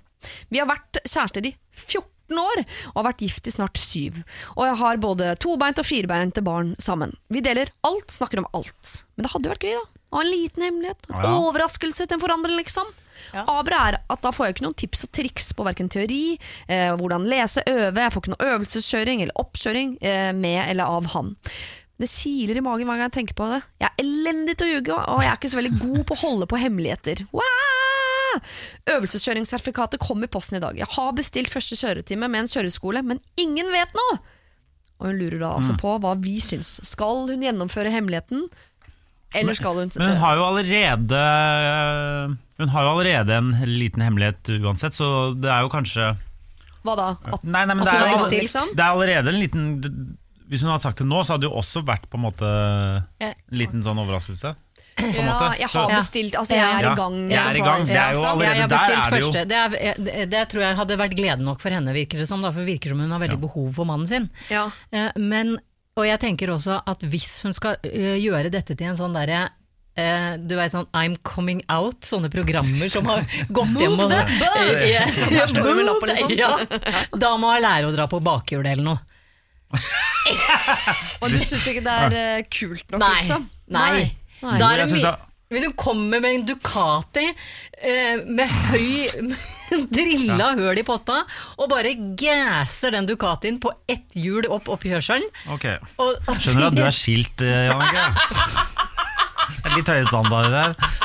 B: Vi har vært kjærester i 14 år og har vært gift i snart syv. Og jeg har både tobeint og firbeinte barn sammen. Vi deler alt, snakker om alt. Men det hadde vært gøy, da. Å ha en liten hemmelighet. En
C: Ja,
B: overraskelse til en forandring, liksom. Aber er at da får jeg ikke noen tips og triks på hverken teori, eh, hvordan lese, øve, jeg får ikke noe øvelseskjøring eller oppkjøring eh, med eller av han. Det kiler i magen hver gang jeg tenker på det. Jeg er elendig til å ljuge, og jeg er ikke så veldig god på å holde på hemmeligheter. Wow! Øvelseskjøringssertifikatet kom i posten i dag. Jeg har bestilt første kjøretime med en kjøreskole, men ingen vet noe! Og hun lurer da
C: Mm.
B: altså på hva vi syns. Skal hun gjennomføre hemmeligheten, eller skal hun
C: Men hun har jo allerede Hun har jo allerede en liten hemmelighet uansett, så det er jo kanskje
B: Hva da? At
C: Nei, nei,
B: At
C: det
B: hun
C: er,
B: bestilt, liksom?
C: det er allerede en liten Hvis hun hadde sagt det nå, så hadde det jo også vært på en måte en liten sånn overraskelse.
B: Ja, jeg har bestilt Altså, jeg er
C: Ja.
B: i gang.
C: Jeg er i gang. Det er jo allerede
D: jeg
C: der er det jo.
D: Det, er, det, det tror jeg hadde vært glede nok for henne, virker det som. Da, for det virker som hun har veldig behov for mannen sin.
B: Ja.
D: Eh, Men, og jeg tenker også at hvis hun skal eh, gjøre dette til en sånn derre Uh, du vet sånn I'm coming out, sånne programmer som har gått hjem og
B: står med lappen, liksom.
D: Ja. Da må hun lære å dra på bakhjulet eller noe.
B: Og du syns ikke det er uh, kult nok,
D: Nei.
B: liksom?
D: Nei.
B: Nei.
D: Da er det mye
C: det-
D: Hvis hun kommer med en Ducati eh, med høy drilla høl i potta, og bare gasser den Ducatien på ett hjul opp oppkjørselen
C: Ok.
D: og, og
C: Skjønner at du er skilt, Janke? Jannicke. Er litt høye standarder der.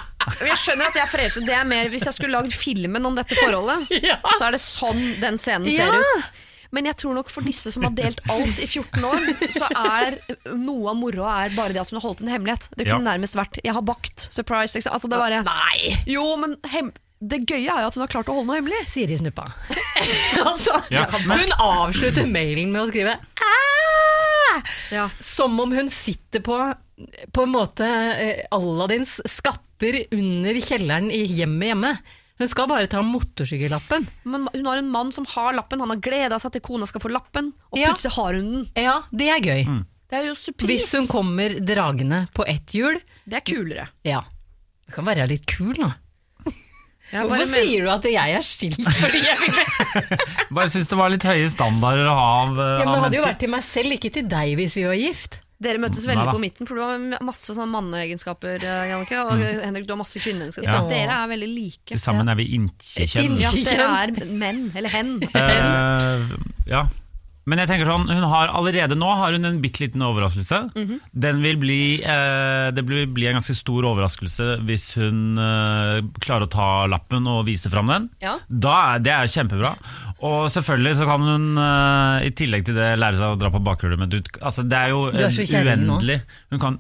B: Jeg skjønner at jeg er fresh. Det er mer Hvis jeg skulle lagd filmen om dette forholdet,
D: Ja.
B: så er det sånn den scenen ser
D: Ja.
B: ut. Men jeg tror nok for disse som har delt alt i 14 år, så er noe av moroa bare det at hun har holdt en hemmelighet. Det kunne
C: Ja.
B: nærmest vært 'jeg har bakt', surprise. Liksom. Altså, det bare,
D: Nei!
B: jo, men hem det gøye er jo at hun har klart å holde noe hemmelig.
D: Siri Snuppa. altså,
C: Ja,
D: hun avslutter mailen med å skrive!
B: Ja.
D: Som om hun sitter på på en måte eh, Aladdins skatter under kjelleren i hjemmet hjemme. Hun skal bare ta motorsykkellappen.
B: Men hun har en mann som har lappen, han har gleda seg til kona skal få lappen, og
D: Ja.
B: plutselig har hun den.
D: Ja, det er gøy.
B: Det er jo surprise.
D: Hvis hun kommer dragende på ett hjul,
B: Det er kulere.
D: ja. Det kan være litt kul, da. Hvorfor
B: med...
D: sier du at jeg er skilt fordi jeg vil
C: Bare syns det var litt høye standarder å ha av,
D: ja, men
C: av
D: Det hadde jo vært til meg selv, ikke til deg hvis vi var gift.
B: Dere
C: møtes
B: veldig
C: da.
B: på midten, for du har masse sånne manneegenskaper, eh, Jannicke. Og Henrik, du har masse kvinneegenskaper.
C: Ja.
B: Dere er veldig like.
C: Til sammen er vi inkjekjønn.
B: Ja,
D: Ikke
B: dere er menn, eller hen.
C: Uh, ja. Men jeg tenker sånn, hun har allerede nå har hun en bitte liten overraskelse.
B: Mhm.
C: Den vil bli, eh, det vil bli en ganske stor overraskelse hvis hun eh, klarer å ta lappen og vise fram den.
B: Ja.
C: Da er, det er jo kjempebra. Og selvfølgelig så kan hun eh, i tillegg til det lære seg å dra på bakhjulet. med dut. altså, det er jo
D: Du er
C: uendelig. Hun kan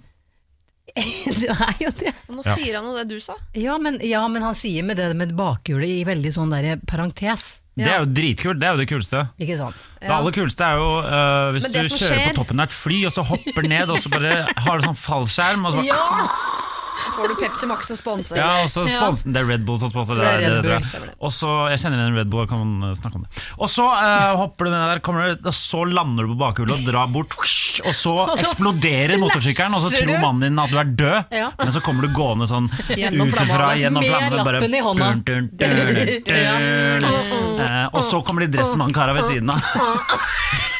D: Du er jo det.
B: Og nå
C: Ja.
B: sier han jo det du sa.
D: Ja men, ja, men han sier med det med bakhjulet i veldig sånn der parentes.
C: Det er jo dritkult. Det er jo det kuleste.
D: Ikke sant?
C: Det aller kuleste er jo eh, hvis
B: Men
C: du
B: det som
C: kjører
B: skjer-
C: på toppen av et fly, og så hopper ned, og så bare har du sånn fallskjerm, og så bare
B: Får du Pepsi Max som sponser.
C: Ja, og så sponsen, det er Red Bull som sponser det.
B: Det
C: det, det. Og så, Jeg kjenner igjen Red Bull, jeg kan eh, snakke om det. Og så uh, hopper du ned der, kommer du, og så lander du på bakhjulet og drar bort, og så
D: så
C: eksploderer motorsykkelen, og så tror mannen din at du er død,
D: Ja.
C: men så kommer du gående sånn
B: Gjennom
C: utenfra
B: flammene.
C: gjennom flammene. Med
D: lappen i hånda.
C: dun, dun, dun. Eh, Og så kommer de dressmannkara ved siden av.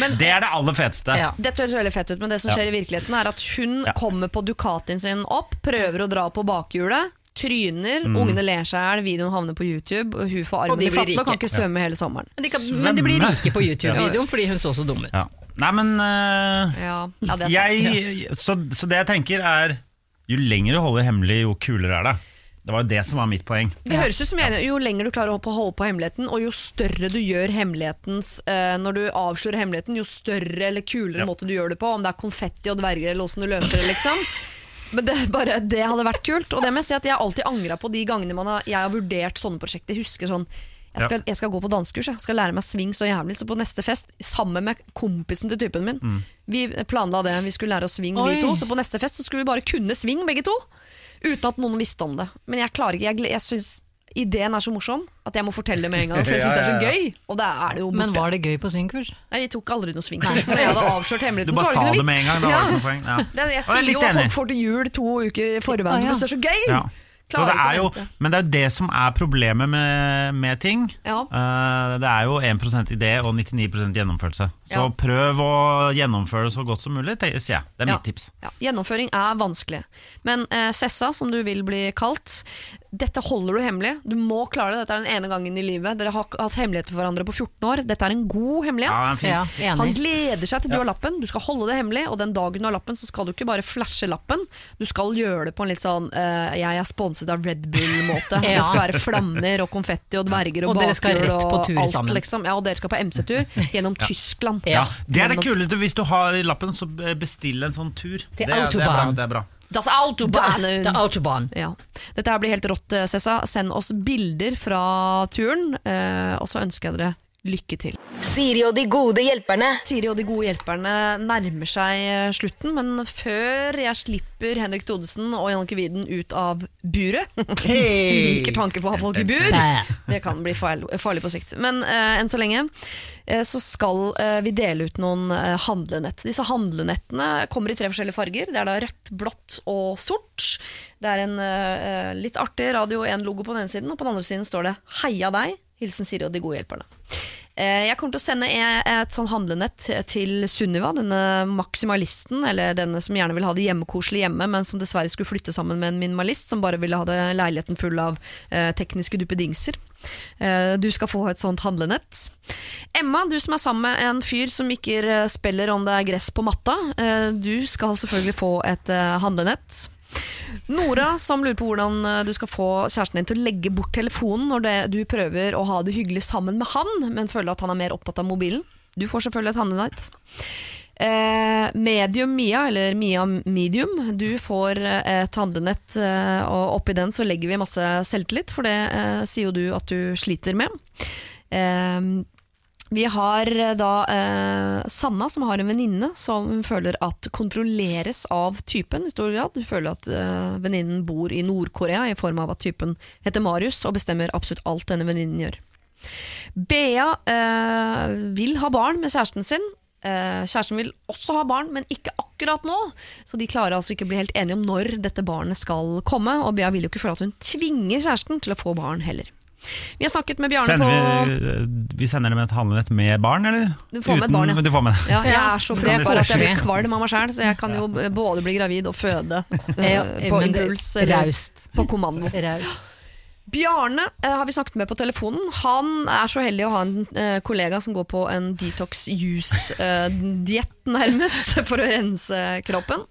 B: Men
C: Det er det aller feteste.
D: Ja.
B: Dette høres veldig fett ut, men det som
C: Ja.
B: skjer i virkeligheten er at hun
C: Ja.
B: kommer på Ducatien sin opp, prøver å dra på bakhjulet, tryner,
C: Mm.
B: ungene ler seg i hjel, videoen havner på YouTube, og hun får
D: Og
B: armen
D: de
B: i fatten og kan ikke svømme hele sommeren.
D: Men de, kan, men de blir rike på YouTube-videoen fordi hun så så dum ut.
C: Ja. Nei, men uh,
B: Ja, ja det er sant.
C: jeg, så, så det jeg tenker er Jo lenger du holder hemmelig, jo kulere er det. Det var jo det som var mitt poeng.
B: Det høres ut som jeg, Jo lenger du klarer å holde på hemmeligheten, og jo større du gjør hemmelighetens eh, Når du avslører hemmeligheten, jo større eller kulere
C: Ja.
B: måte du gjør det på. Om det er konfetti og dverger eller åssen du løser det, liksom. Men det, bare, det hadde vært kult. Og det må jeg si at jeg har alltid angra på de gangene man har, jeg har vurdert sånne prosjekter. Jeg husker sånn jeg skal, jeg skal gå på dansekurs, jeg skal lære meg swing så jævlig. Så på neste fest, sammen med kompisen til typen min
C: Mm.
B: Vi planla det, vi skulle lære oss swing
D: Oi.
B: vi to. Så på neste fest så skulle vi bare kunne swing begge to. Uten at noen visste om det. Men jeg klarer ikke, jeg, jeg syns ideen er så morsom at jeg må fortelle det med en gang. For jeg syns det er så gøy, og det er det jo borte.
D: Men var det gøy på swingkurs?
B: Nei, vi tok aldri noe swingkurs. Når jeg hadde avslørt
C: Du
B: hemmeligheten, så
C: bare
B: var det
C: sa
B: ikke
C: det
B: noe
C: med en gang. Da var det
B: Ja.
C: ikke noe poeng. Ja.
B: Det, jeg
C: Og jeg er
B: sier jo at
C: enig.
B: folk får til jul to uker i forveien,
D: ja.
B: for det er så gøy!
C: Ja. Så det jo, men det er jo det som er problemet med, med ting.
B: Ja.
C: Uh, det er jo 1% idé og 99% gjennomførelse. Så
B: Ja.
C: prøv å gjennomføre det så godt som mulig, sier jeg. Det er
B: Ja.
C: mitt tips.
B: Ja, gjennomføring er vanskelig. Men uh, Sessa, som du vil bli kalt, dette holder du hemmelig. Du må klare det. Dette er den ene gangen i livet. Dere har hatt hemmeligheter for hverandre på 14 år. Dette er en god hemmelighet.
C: Ja,
D: Ja,
B: Han gleder seg til du har lappen. Du skal holde det hemmelig, og den dagen du har lappen, så skal du ikke bare flashe lappen. Du skal gjøre det på en litt sånn uh, 'jeg er sponset av Red Bull'-måte.
D: Ja.
B: Det skal være flammer og konfetti og dverger og,
D: Og
B: bakhjul og
D: tur
B: alt,
D: sammen.
B: liksom. Ja, og dere skal på MC-tur gjennom Tyskland.
C: Ja, Det er det kuleste. Hvis du har lappen, så bestill en sånn tur.
D: Til
C: det, er- det er bra.
D: Autobahn.
C: Det er bra.
B: Das Autobahnen!
D: Er autobahn.
B: Ja. Dette her blir helt rått, eh, Sessa. Send oss bilder fra turen, eh, og så ønsker jeg dere lykke til.
A: Siri og de gode hjelperne.
B: Siri og de gode hjelperne nærmer seg eh, slutten, men før jeg slipper Henrik Thodesen og Jannicke Widen ut av buret Liker tanken på å ha folk i bur. Det kan bli farlig, på sikt. Men uh, enn så lenge uh, så skal uh, vi dele ut noen handlenett. Disse handlenettene kommer i tre forskjellige farger. Det er da rødt, blått og sort. Det er en litt artig Radio 1-logo på den ene siden, og på den andre siden står det 'Heia deg'. Hilsen Siri og de gode hjelperne. Eh, Jeg kommer til å sende e- et sånn handlenett til Sunniva, denne maksimalisten, eller denne som gjerne vil ha det hjemmekoselig hjemme, men som dessverre skulle flytte sammen med en minimalist som bare ville ha det leiligheten full av eh, tekniske duppedingser. Eh, du skal få et sånt handlenett. Emma, du som er sammen med en fyr som ikke spiller om det er gress på matta, du skal selvfølgelig få et handlenett. Nora som lurer på hvordan eh, du skal få kjæresten din til å legge bort telefonen når det, du prøver å ha det hyggelig sammen med han, men føler at han er mer opptatt av mobilen. Du får selvfølgelig et handlenett. Eh, medium Mia, eller Mia Medium, du får eh, et handlenett, eh, og oppi den så legger vi masse selvtillit, for det eh, sier jo du at du sliter med. Eh, Vi har eh, da eh, Sanna som har en venninne som hun føler at kontrolleres av typen i stor grad. Hun føler at eh, venninnen bor i Nord-Korea i form av at typen heter Marius og bestemmer absolutt alt denne venninnen gjør. Bea eh, vil ha barn med kjæresten sin. Eh, kjæresten vil også ha barn, men ikke akkurat nå. Så de klarer altså ikke å bli helt enige om når dette barnet skal komme. Og Bea vil jo ikke føle at hun tvinger kjæresten til å få barn heller. Vi har snakket med Bjarne
C: Sender
B: på
C: vi, vi sender dem et handlenett med barn, eller?
B: Du får med et barn, ja.
C: Du får med.
B: Ja, jeg er så
D: fred
B: for at jeg blir kvalm av meg sjæl, så jeg kan jo både bli gravid og føde eh,
D: Ja,
B: på impuls eller
D: Raust.
B: på kommando.
D: Raust.
B: Bjarne eh, har vi snakket med på telefonen. Han er så heldig å ha en eh, kollega som går på en detox juice-diett, nærmest, for å rense kroppen.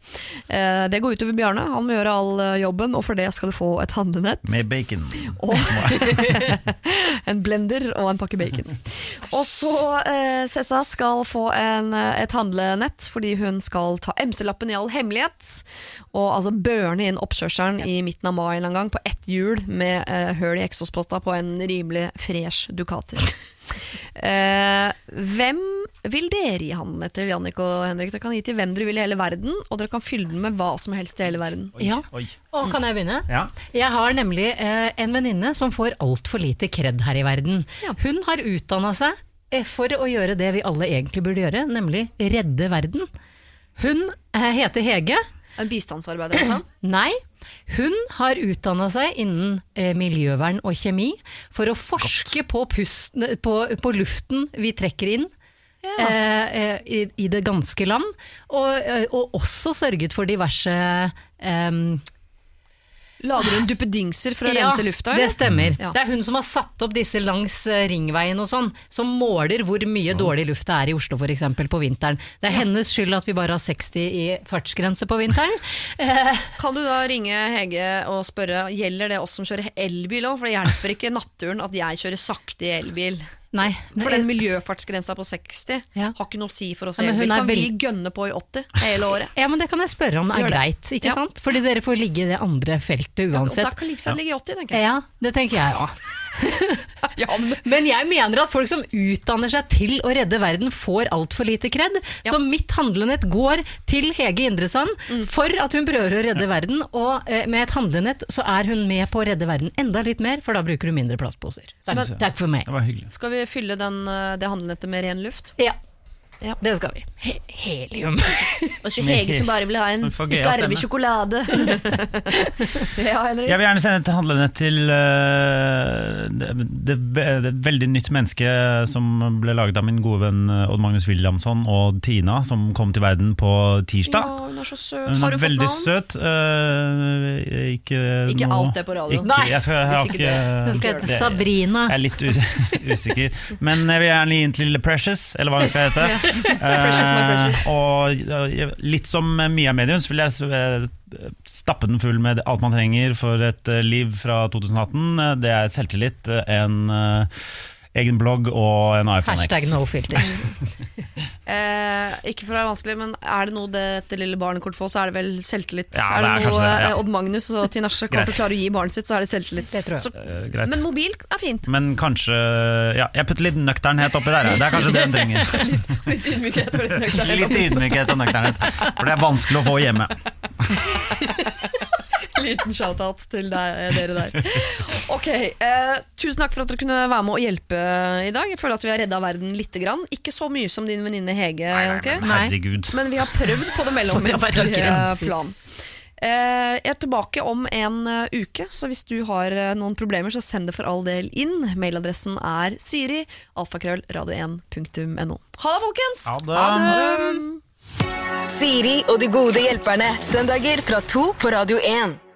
B: Eh, det går utover Bjarne. Han må gjøre all eh, jobben, og for det skal du få et handlenett.
C: Med bacon.
B: Og en blender og en pakke bacon. Og så eh, Sessa skal få en, eh, et handlenett fordi hun skal ta MC-lappen i all hemmelighet. Og altså børne inn oppkjørselen i midten av mai en gang på ett hjul med eh, høl i eksospotta på en rimelig fresh Ducati. Eh, hvem vil dere gi handlenett til, Jannik og Henrik? Dere kan gi til hvem dere vil i hele verden, og dere kan fylle den med hva som helst i hele verden.
D: Ja.
C: Oi.
D: Og kan jeg begynne?
C: Ja.
D: Jeg har nemlig eh, en venninne som får altfor lite kred her i verden.
B: Ja.
D: Hun har utdanna seg eh, for å gjøre det vi alle egentlig burde gjøre, nemlig redde verden. Hun eh, heter Hege.
B: En bistandsarbeider, altså?
D: Nei, hun har utdanna seg innen eh, miljøvern og kjemi for å forske på, pusten, på, på luften vi trekker inn. Eh, eh, i, I det ganske land, og, eh, og også sørget for diverse eh,
B: Lager hun duppedingser for å
D: Ja,
B: rense lufta?
D: det
B: eller?
D: stemmer.
B: Ja.
D: Det er hun som har satt opp disse langs eh, ringveien og sånn, som måler hvor mye dårlig luft det er i Oslo f.eks. på vinteren. Det er hennes skyld at vi bare har 60 i fartsgrense på vinteren. Eh,
B: Kan du da ringe Hege og spørre Gjelder det oss som kjører elbil òg? For det hjelper ikke naturen at jeg kjører sakte i elbil.
D: Nei,
B: For den miljøfartsgrensa på 60
D: Ja.
B: har ikke noe å si for oss i
D: Ja, men hun er
B: Kan vi gønne på i 80 hele året?
D: ja, men det kan jeg spørre om er greit, ikke
B: Ja.
D: sant? Fordi dere får ligge i det andre feltet
B: Og da kan like seg ligge i 80, tenker jeg.
D: Ja, det tenker jeg òg.
B: Ja, men
D: Men jeg mener at folk som utdanner seg til å redde verden, får altfor lite kred. Så mitt handlenett går til Hege Indresand
B: Mm.
D: for at hun prøver å redde verden. Og eh, med et handlenett så er hun med på å redde verden enda litt mer, for da bruker du mindre plastposer. Takk, takk for meg.
C: Det var
B: skal vi fylle den, eh, det handlenettet med ren luft?
D: Ja,
B: Ja.
D: det skal vi. He helium.
B: Og så Hege som bare vil ha en skarve sjokolade. ja, Henrik.
C: Jeg vil gjerne sende et handlenett til uh, det, det, det et veldig nytt menneske som ble laget av min gode venn eh, Odd Magnus Williamson og Tina, som kom til verden på tirsdag.
B: Ja, hun er så søt.
C: Hun
B: Har du fått navn?
C: søt. Uh, ikke
B: Ikke
C: noe-
B: alt det på radio.
C: Ikke,
D: Nei,
C: jeg, skal, jeg,
B: hvis ikke det-
C: ikke-
D: Hun skal hete Sabrina.
C: Jeg er litt usikker. Men jeg vil gjerne gi den til Precious, eller hva hun skal hete. Eh, og eh, litt som Mia Mediums vil jeg eh, stappe den full med alt man trenger for et liv fra 2018. Eh, Det er selvtillit, en egen blogg og en iPhone
D: Hashtag
C: X.
D: no filter.
B: Eh, ikke for å være vanskelig, men er det noe dette lille barnet kort til få, så er det vel selvtillit.
C: Ja,
B: er det,
C: det er
B: noe
C: det, ja.
B: eh, Odd Magnus og Tinashe kommer til å klare å gi barnet sitt, så er det selvtillit.
D: Det tror jeg.
B: Så,
C: uh, greit.
B: men mobil er fint.
C: Men kanskje Ja, jeg putter litt nøkternhet oppi der. Det er kanskje det hun trenger.
B: Litt ydmykhet og litt nøkternhet.
C: Litt ydmykhet og nøkternhet. For det er vanskelig å få hjemme.
B: Liten shout-out til deg, dere der. Ok, eh, Tusen takk for at dere kunne være med og hjelpe i dag. Jeg føler at vi har redda verden lite grann. Ikke så mye som din venninne Hege,
C: Nei, nei, men herregud.
B: men vi har prøvd på det mellommenneskelige plan. Eh, Jeg er tilbake om en eh, uke, så hvis du har eh, noen problemer, så send det for all del inn. Mailadressen er siri, alfakrøll, radio1.no. Ha det, folkens!
C: Ha det.
A: Siri og de gode hjelperne. Søndager fra to på Radio 1.